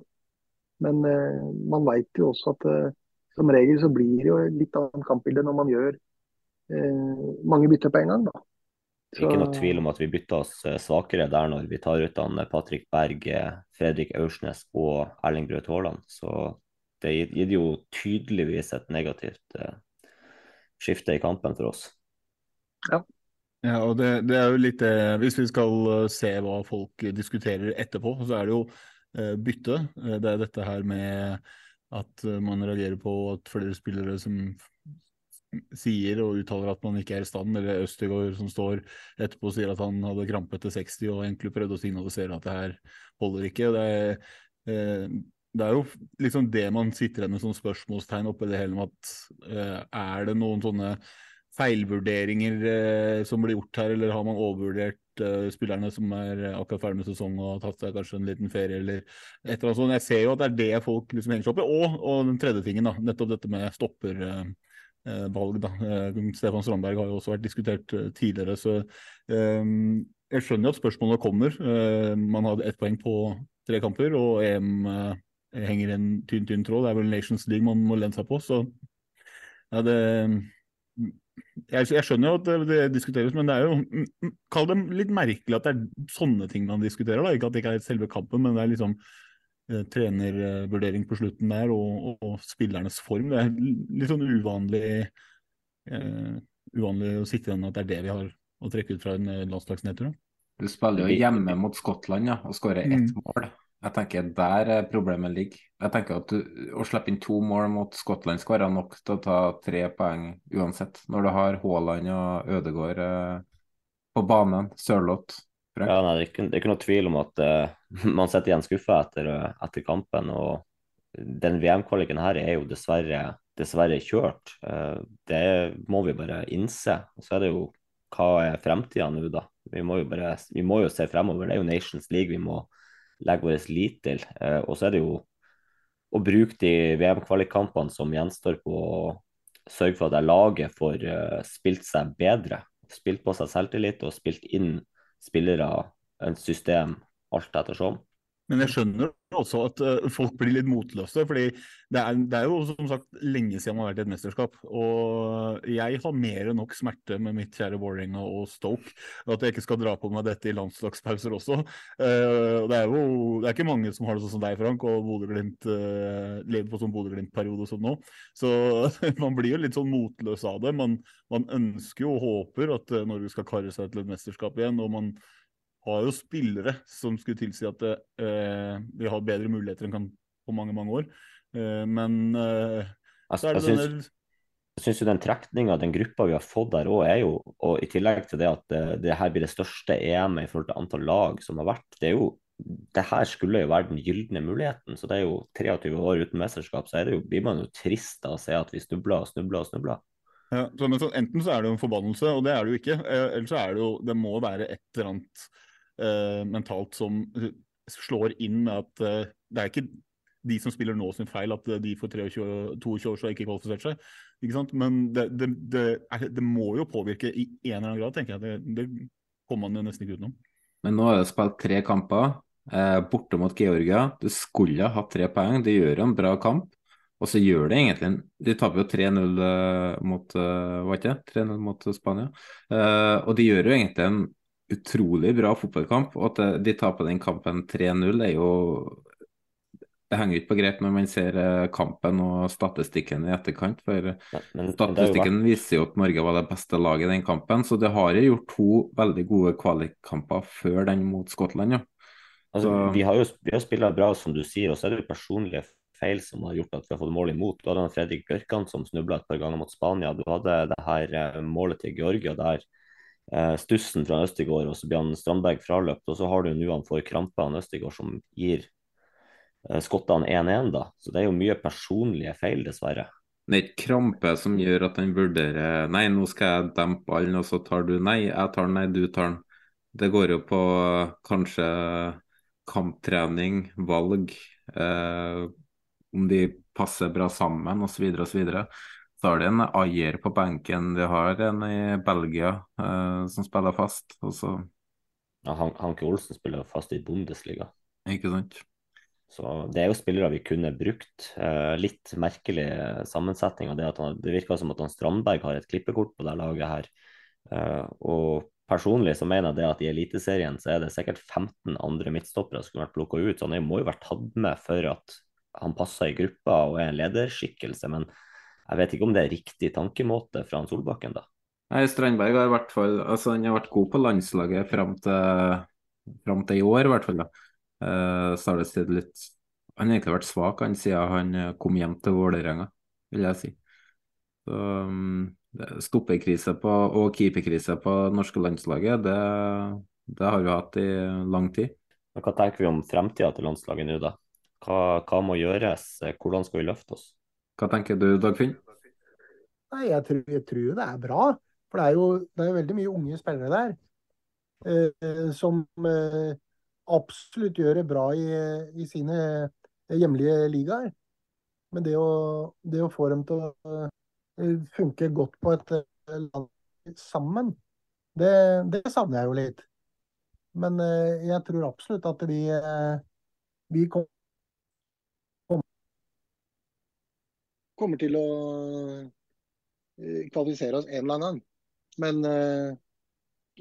Men eh, man veit jo også at eh, som regel så blir det jo litt annet kampbilde når man gjør eh, mange bytter på en gang, da. Ikke noe tvil om at vi bytta oss svakere der når vi tar ut han Patrick Berg, Fredrik Aursnes og Erling Braut Haaland. Så det gir jo tydeligvis et negativt skifte i kampen for oss. Ja. Ja, og det, det, er jo litt det Hvis vi skal se hva folk diskuterer etterpå, så er det jo bytte. Det er dette her med at man reagerer på at flere spillere som sier og uttaler at man ikke er i stand, eller Østegård som står etterpå og sier at han hadde krampe etter 60 og egentlig prøvde å signalisere at det her holder ikke. Det er, eh, det er jo liksom det man sitter igjen med som spørsmålstegn oppi det hele med at eh, er det noen sånne feilvurderinger eh, som blir gjort her, eller har man overvurdert spillerne som er akkurat ferdig med sesong og har tatt seg kanskje en liten ferie eller et eller annet sånt. Jeg ser jo at det er det folk liksom henger seg opp i. Og, og den tredje tingen, da, nettopp dette med stopper Eh, valg. Da. Eh, Stefan Strandberg har jo også vært diskutert eh, tidligere. så Jeg skjønner at spørsmålet kommer. Man hadde ett poeng på tre kamper, og EM henger en tynn, tynn tråd. Det er vel Nations League man må lene seg på. så ja, det jeg, jeg, skjønner jo at det, det, diskuteres, men det er jo mm, mm, Kall det litt merkelig at det er sånne ting man diskuterer. da, Ikke at det ikke er selve kampen, men det er liksom Eh, trenervurdering på slutten der, og, og, og, spillernes form. Det er litt sånn uvanlig, eh, uvanlig å sitte igjen at det er det vi har å trekke ut fra en eh, landslagsnedtur. Du spiller jo hjemme mot Skottland ja, og skårer ett mm. mål. Jeg tenker Der problemet ligger. Jeg tenker at du, Å slippe inn to mål mot Skottland skal være nok til å ta tre poeng uansett. Når du har Haaland og Ødegaard eh, på banen, Sørloth ja, nei, det, er ikke, det er ikke noe tvil om at uh, man sitter igjen skuffa etter, uh, etter, kampen. og Den VM-kvaliken her er jo dessverre, dessverre kjørt. Uh, det må vi bare innse. Og så er det jo hva er fremtida nå, da? Vi må, jo bare, vi må jo se fremover. Det er jo Nations League vi må legge vår lit til. og så er det jo å bruke de VM-kvalikkampene som gjenstår på å sørge for at laget får spilt seg bedre. Spilt på seg selvtillit og spilt inn spillere, et system, alt ettersom. Men jeg skjønner også at uh, folk blir litt motløse. fordi det er, det er, jo som sagt lenge siden man har vært i et mesterskap. Og jeg har mer enn nok smerte med mitt kjære Vålerenga og Stoke. At jeg ikke skal dra på meg dette i landslagspauser også. Uh, det er jo det er ikke mange som har det sånn som deg, Frank, og Bodø-Glimt uh, lever på sånn Bodø-Glimt-periode som nå. Så man blir jo litt sånn motløs av det. Man, man ønsker jo og håper at Norge skal karre seg til et mesterskap igjen. og man har jo spillere som skulle tilsi at eh, vi har bedre muligheter enn kan på mange, mange år. Eh, men eh, så er det jeg, denne... jeg syns jo den trekninga, den gruppa vi har fått der òg, er jo Og i tillegg til det at det, eh, det her blir det største EM-et i forhold til antall lag som har vært. Det er jo det her skulle jo være den gylne muligheten. så Det er jo 23 år uten mesterskap, så det jo, blir man jo trist av å se at vi snubler og snubler og snubler. Ja, så, så, enten så er det jo en forbannelse, og det er det jo ikke. Eh, eller så er det jo Det må være et eller annet uh, mentalt som slår inn med at uh, det er ikke de som spiller nå sin feil, at de for 23, 22 år så ikke kvalifisert seg. Ikke sant? Men det, det, det, er, det, må jo påvirke i en eller annen grad, tenker jeg. Det, kommer man nesten ikke utenom. Men nå er det spilt tre kamper. Eh, borte mot Georgia. Du skulle hatt tre poeng. Det gjør en bra kamp. Og så gjør det egentlig De taper jo 3-0 mot, uh, mot Spania. Uh, og de gjør jo egentlig en utrolig bra fotballkamp. Og at de taper den kampen 3-0, er jo Det henger ikke på grep når man ser eh, kampen og statistikken i etterkant. For men, statistikken men viser jo at Norge var det beste laget i den kampen. Så det har jo gjort to veldig gode kvalikkamper før den mot Skottland. Ja. Altså, vi har jo vi har spilt bra, som du sier, og så er det jo personlige feil som har gjort at vi har fått mål imot. Du hadde Fredrik Bjørkan som snubla et par ganger mot Spania. Du hadde det her eh, målet til Georgia der eh, stussen fra Østigård, og så blir han Strandberg fraløpt. Og så har du nå han får krampe av Østigård, som gir eh, skottene 1-1, da. Så det er jo mye personlige feil, dessverre. Det er ikke krampe som gjør at han vurderer Nei, nå skal jeg dempe ballen, og så tar du Nei, jeg tar den, nei, du tar den. Det går jo på kanskje kamptrening, valg, eh, om de passer bra sammen osv. osv. Har de en Ayer på benken, de har en i Belgia eh, som spiller fast. Også. Ja, Han Hanke Olsen spiller fast i Bundesliga. Ikke sant. Så Det er jo spillere vi kunne brukt. Eh, litt merkelig sammensetning av det at han, det virker som at han Strandberg har et klippekort på det laget her. Eh, og personlig så mener jeg det at i Eliteserien så er det sikkert 15 andre midtstoppere som kunne vært plukka ut, så han må jo vært tatt med for at han passer i gruppa og er en lederskikkelse, men jeg vet ikke om det er riktig tankemåte fra Solbakken, da. Nei, Strandberg har i hvert fall altså Han har vært god på landslaget fram til, fram til i år, i hvert fall. da. Uh, så har det sett litt Han har egentlig vært svak han siden han eh, kom hjem til Vålerenga, vil jeg si. Så um, Stoppekrise på, og keeperkrise på norske landslaget, det, det har vi hatt i lang tid. Hva tenker vi om fremtida til landslaget nå, da? Hva, hva, må gjøres? Hvordan skal vi løfte oss? Hva tenker du, Dagfinn? Nei, jeg tror, jeg tror, det er bra. For det er jo det er veldig mye unge spillere der eh, som eh, absolutt gjør det bra i, i, sine hjemlige ligaer. Men det å, det å få dem til å eh, funke godt på et eh, land sammen, det, det savner jeg jo litt. Men eh, jeg tror absolutt at vi, eh, vi kommer kommer til å eh, kvalifisere oss en eller annen gang. Men uh,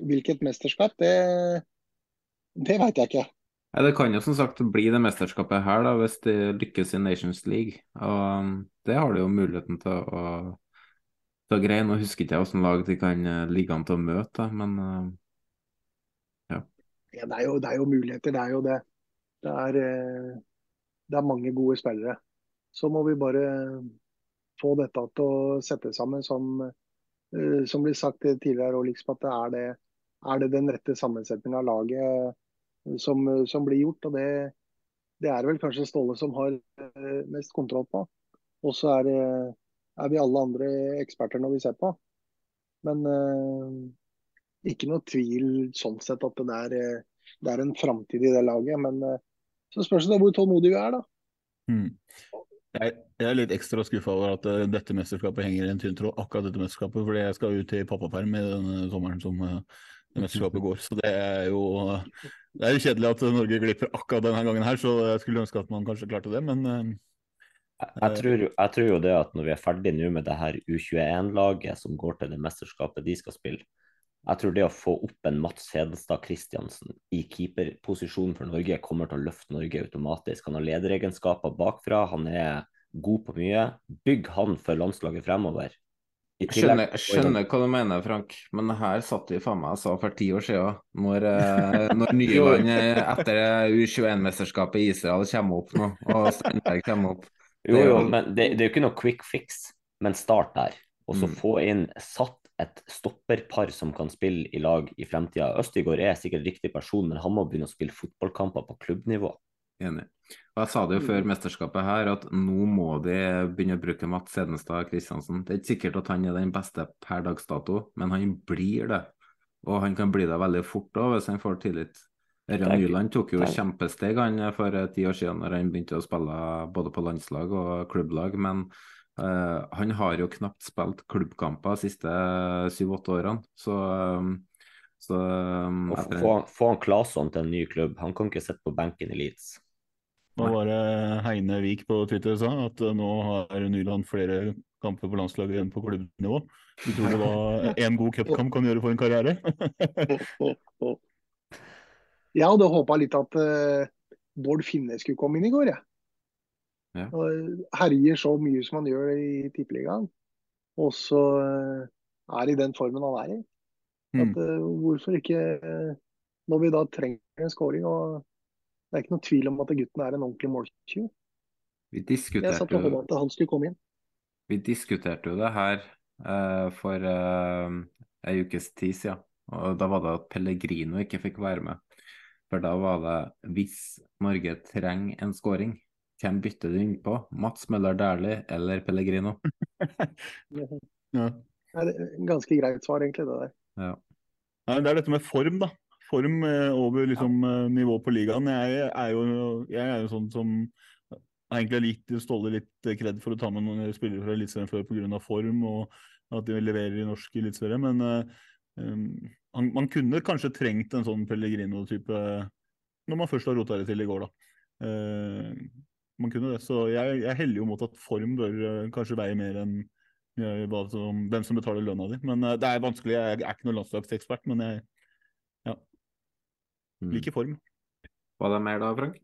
hvilket mesterskap, det, det veit jeg ikke. Ja, det kan jo som sagt bli det mesterskapet her, da, hvis de lykkes i Nations League. Og um, det har de jo muligheten til å, til å greie. Nå husker ikke jeg hvilket lag de kan ligge an til å møte, men uh, ja. ja det, er jo, det, er jo, muligheter, det er jo det. Det er, det er mange gode spillere. Så må vi bare få dette til å sette sammen som, uh, som blir sagt tidligere, og liksom at det er, det, er det den rette sammensetningen av laget eh, som, som, blir gjort. og det, det er vel kanskje Ståle som har uh, mest kontroll på. Og så er, er, vi alle andre eksperter når vi ser på. Men uh, ikke noe tvil sånn sett at det er, det er en framtid i det laget. Men så spørs det hvor tålmodige vi er, da. Mm. Jeg, jeg, er litt ekstra skuffa over at uh, dette mesterskapet henger i en tynn tråd. Akkurat dette mesterskapet, fordi jeg skal ut i pappaperm i denne sommeren som uh, mesterskapet går. Så det er jo uh, det er jo kjedelig at Norge glipper akkurat denne gangen her, så jeg skulle ønske at man kanskje klarte det, men jeg tror, jeg tror, jo det at når vi er ferdig nå med det her U21-laget som går til det mesterskapet de skal spille, jeg tror det å få opp en Mats Hedenstad Christiansen i keeperposisjon for Norge kommer til å løfte Norge automatisk. Han har lederegenskaper bakfra, han er god på mye. Bygg han for landslaget fremover. Jeg skjønner, jeg skjønner, hva du mener, Frank, men her satt vi faen meg og sa for ti år siden, når, eh, når Nyland etter U21-mesterskapet i Israel kommer opp nå, og Steinberg kommer opp. Jo, jo, men det, det er jo ikke noe quick fix, men start der. Og så mm. få inn satt et stopperpar som kan spille i lag i fremtida. Østigård er sikkert riktig person, men han må begynne å spille fotballkamper på klubbnivå. Enig. Og Jeg sa det jo før mesterskapet her, at nå må de begynne å bruke Mats Hedenstad Kristiansen. Det er ikke sikkert at han er den beste per dags dato, men han blir det. Og han kan bli det veldig fort òg, hvis han får tillit. Ørjan Nyland tok jo kjempesteg han for ti år siden når han begynte å spille både på landslag og klubblag, men Uh, han har jo knapt spilt klubbkamper de siste syv-åtte årene, så, um, så um, etter... få, få han Claesson til en ny klubb, han kan ikke sitte på benken i Leeds. Nå var det Heine Vik på Twitter sa at uh, nå har Nyland flere kamper på landslaget enn på klubbnivå. Du tror det var én god cupkamp kan gjøre for en karriere? jeg hadde håpa litt at uh, Bård Finne skulle komme inn i går, jeg. Ja. Ja. Og herjer så mye som han gjør i Tippeligaen. Og så eh, er i den formen han er i. At, uh, hvorfor ikke, uh, når vi da trenger en scoring og Det er ikke noen tvil om at gutten er en ordentlig måltyv. Vi diskuterte Jeg satt og håpet at han skulle komme inn. Vi diskuterte jo det her uh, for uh, ei ukes tid siden. Og da var det at Pellegrino ikke fikk være med. For da var det hvis Norge trenger en scoring, hvem bytter du inn på? Mats Møller Dæhlie eller Pellegrino? ja. Det er ganske greit svar, egentlig, det der. Ja. Nei, det er dette med form, da. Form eh, over liksom, ja. Eh, nivå på ligaen. Jeg er jo, jeg er jo sånn som har egentlig litt Ståle litt kred for å ta med noen spillere fra Eliteserien før pga. form og at de leverer i norsk eliteserie, men uh, man, man, kunne kanskje trengt en sånn Pellegrino-type når man først har rota det til i går, da. Uh, man kunne det. Så jeg, jeg heller jo mot at form bør uh, kanskje veie mer enn uh, som, hvem som betaler lønna di. Men uh, det er vanskelig. Jeg, er ikke noen landslagsekspert, men jeg ja, mm. liker form. Var det mer da, Frank?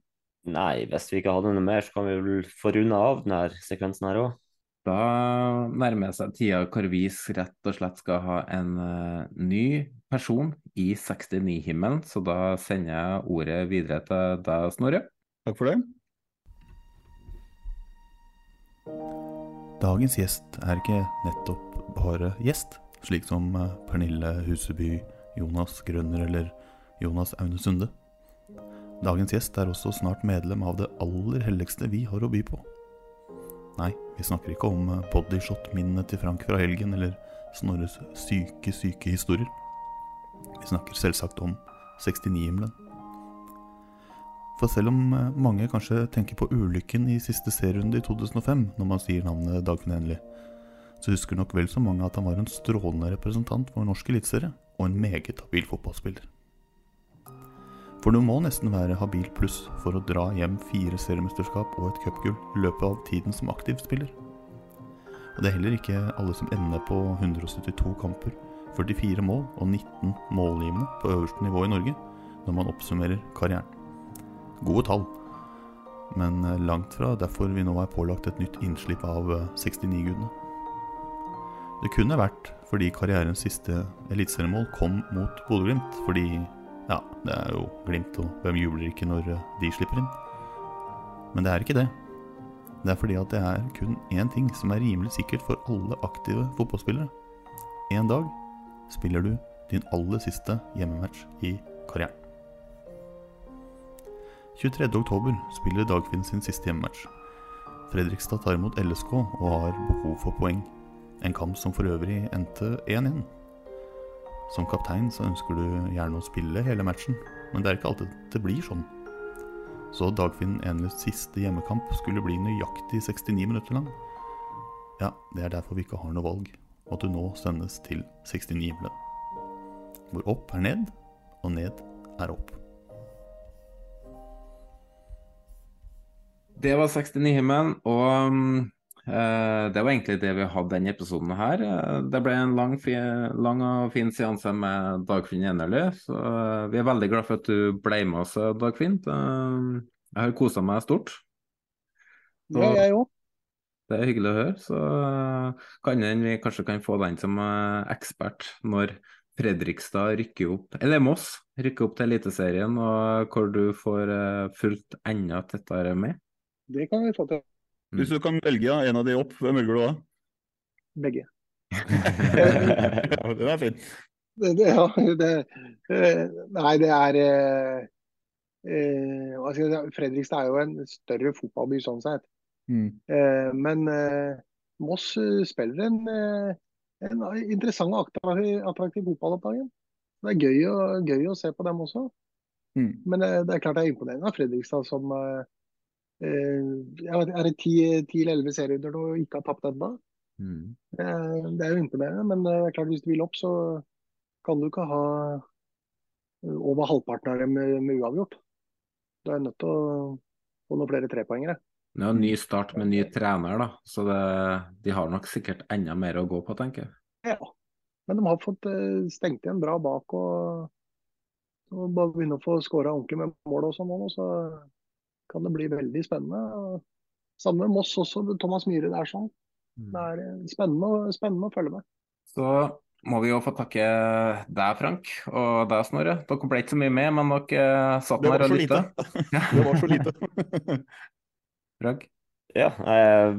Nei, hvis vi ikke hadde noe mer, så kan vi vel få runda av denne sekvensen her òg. Da nærmer seg tida hvor vi rett og slett skal ha en ny person i 69-himmelen, så da sender jeg ordet videre til deg, Snorre. Takk for det. Dagens gjest er ikke nettopp bare gjest, slik som eh, Pernille Huseby, Jonas Grønner eller Jonas Aune Sunde. Dagens gjest er også snart medlem av det aller helligste vi har å by på. Nei, vi snakker ikke om eh, bodyshot-minnene til Frank fra helgen eller Snorres syke, syke historier. Vi snakker selvsagt om 69-himmelen. For selv om eh, mange kanskje tenker på ulykken i siste serierunde i 2005 når man sier navnet Dagfinn Henlie, så husker nok vel så mange at han var en strålende representant for norsk eliteserie og en meget habil fotballspiller. For du må nesten være habil pluss for å dra hjem fire seriemesterskap og et cupgull i løpet av tiden som aktiv spiller. Og det er heller ikke alle som ender på 172 kamper, 44 mål og 19 målgivende på øverste nivå i Norge når man oppsummerer karrieren. Gode tall, men eh, langt fra derfor vi nå er pålagt et nytt innslipp av 69-gudene. Eh, det kunne vært fordi karrierens siste eliteseriemål kom mot Bodø-Glimt, fordi ja, det er jo Glimt, og hvem jubler ikke når eh, de slipper inn? Men det er ikke det. Det er fordi at det er kun én ting som er rimelig sikkert for alle aktive fotballspillere. En dag spiller du din aller siste hjemmematch i karrieren. 23.10 spiller Dagfinn sin siste hjemmematch. Fredrikstad tar imot LSK og har behov for poeng. En kamp som for øvrig endte 1-1. Som kaptein så ønsker du gjerne å spille hele matchen, men det er ikke alltid det blir sånn. Så Dagfinn Enles siste hjemmekamp skulle bli nøyaktig 69 minutter lang. Ja, det er derfor vi ikke har noe valg, og at du nå sendes til 69-himmelen. Hvor opp er ned, og ned er opp. Det var 69-himmelen, og mm, Eh, det var egentlig det vi hadde denne episoden her. Eh, det ble en lang, lang og fin seanse med Dagfinn Enerly. Så uh, vi er veldig glad for at du ble med oss, Dagfinn. Jeg har kosa meg stort. Så, ja, jeg òg. Det er hyggelig å høre. Så kan vi kanskje kan få den som ekspert når Fredrikstad rykker opp, eller Moss rykker opp til Eliteserien, og hvor du får fulgt enda tettere med. Det kan vi få til. Hvis du kan velge en av de opp, hvem velger du da? Begge. ja, den er fin. Det, det, ja, det, eh, nei, det er eh, eh, si, Fredrikstad er jo en større fotballby sånn sett. Mm. Eh, men eh, Moss eh, spiller en, en interessant og attraktiv, attraktiv fotball om dagen. Det er gøy, og, gøy, å se på dem også. Mm. Men det, er klart det er imponerende av Fredrikstad som Eh, er det ti eller elleve serierunder du ikke har tapt ennå? Mm. Eh, det er jo imponerende, men det er klart hvis du vil opp, så kan du ikke ha over halvparten av dem med, med uavgjort. Du er nødt til å få noen flere trepoengere. Det er en ny start med ny trener, da. så det, de har nok sikkert enda mer å gå på, tenker jeg. Ja, men de har fått eh, stengt igjen bra bak og, og bare begynne å få skåra ordentlig med mål og sånn nå. Så kan det bli veldig spennende. Samme med Moss også, Thomas Myhre er sånn. Mm. Det er eh, spennende, spennende å følge med. Så må vi jo få takke deg, Frank, og deg, Snorre. Dere ble ikke så mye med, men dere eh, satt der og lytta. Det var så lite. Frank? Ja, jeg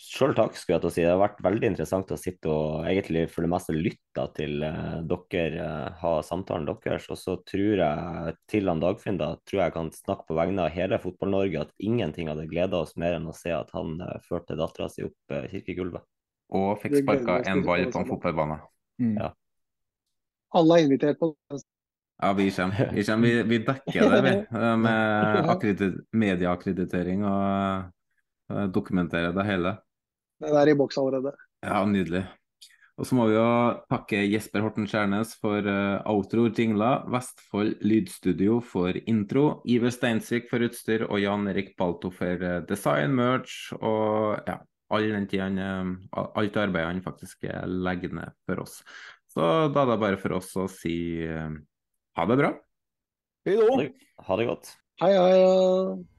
Sjøl takk, skulle jeg til å si. Det har vært veldig interessant å sitte og egentlig for det meste lytte til uh, dere uh, ha samtalen deres. Og så tror jeg til han Dagfinn da, tror jeg kan snakke på vegne av hele Fotball-Norge at ingenting hadde gleda oss mer enn å se at han uh, førte dattera si opp kirkegulvet. Og fikk sparka en ball på en fotballbane. Mm. Ja. Alle er invitert på ja, vi kommer. Vi, kommer. vi, vi dekker det, vi. Med medieakkreditering og dokumenterer det hele. Den er i boks allerede. Ja, nydelig. Og så må vi jo takke Jesper Horten Skjærnes for uh, outro, jingler, Vestfold Lydstudio for intro, Iver Steinsvik for utstyr og Jan Erik Balto for uh, design, merch og ja, all den tiden, uh, alt arbeidet han faktisk legger ned for oss. Så da er det bare for oss å si ha det bra. Hei da. Ha det godt. Hei, hei.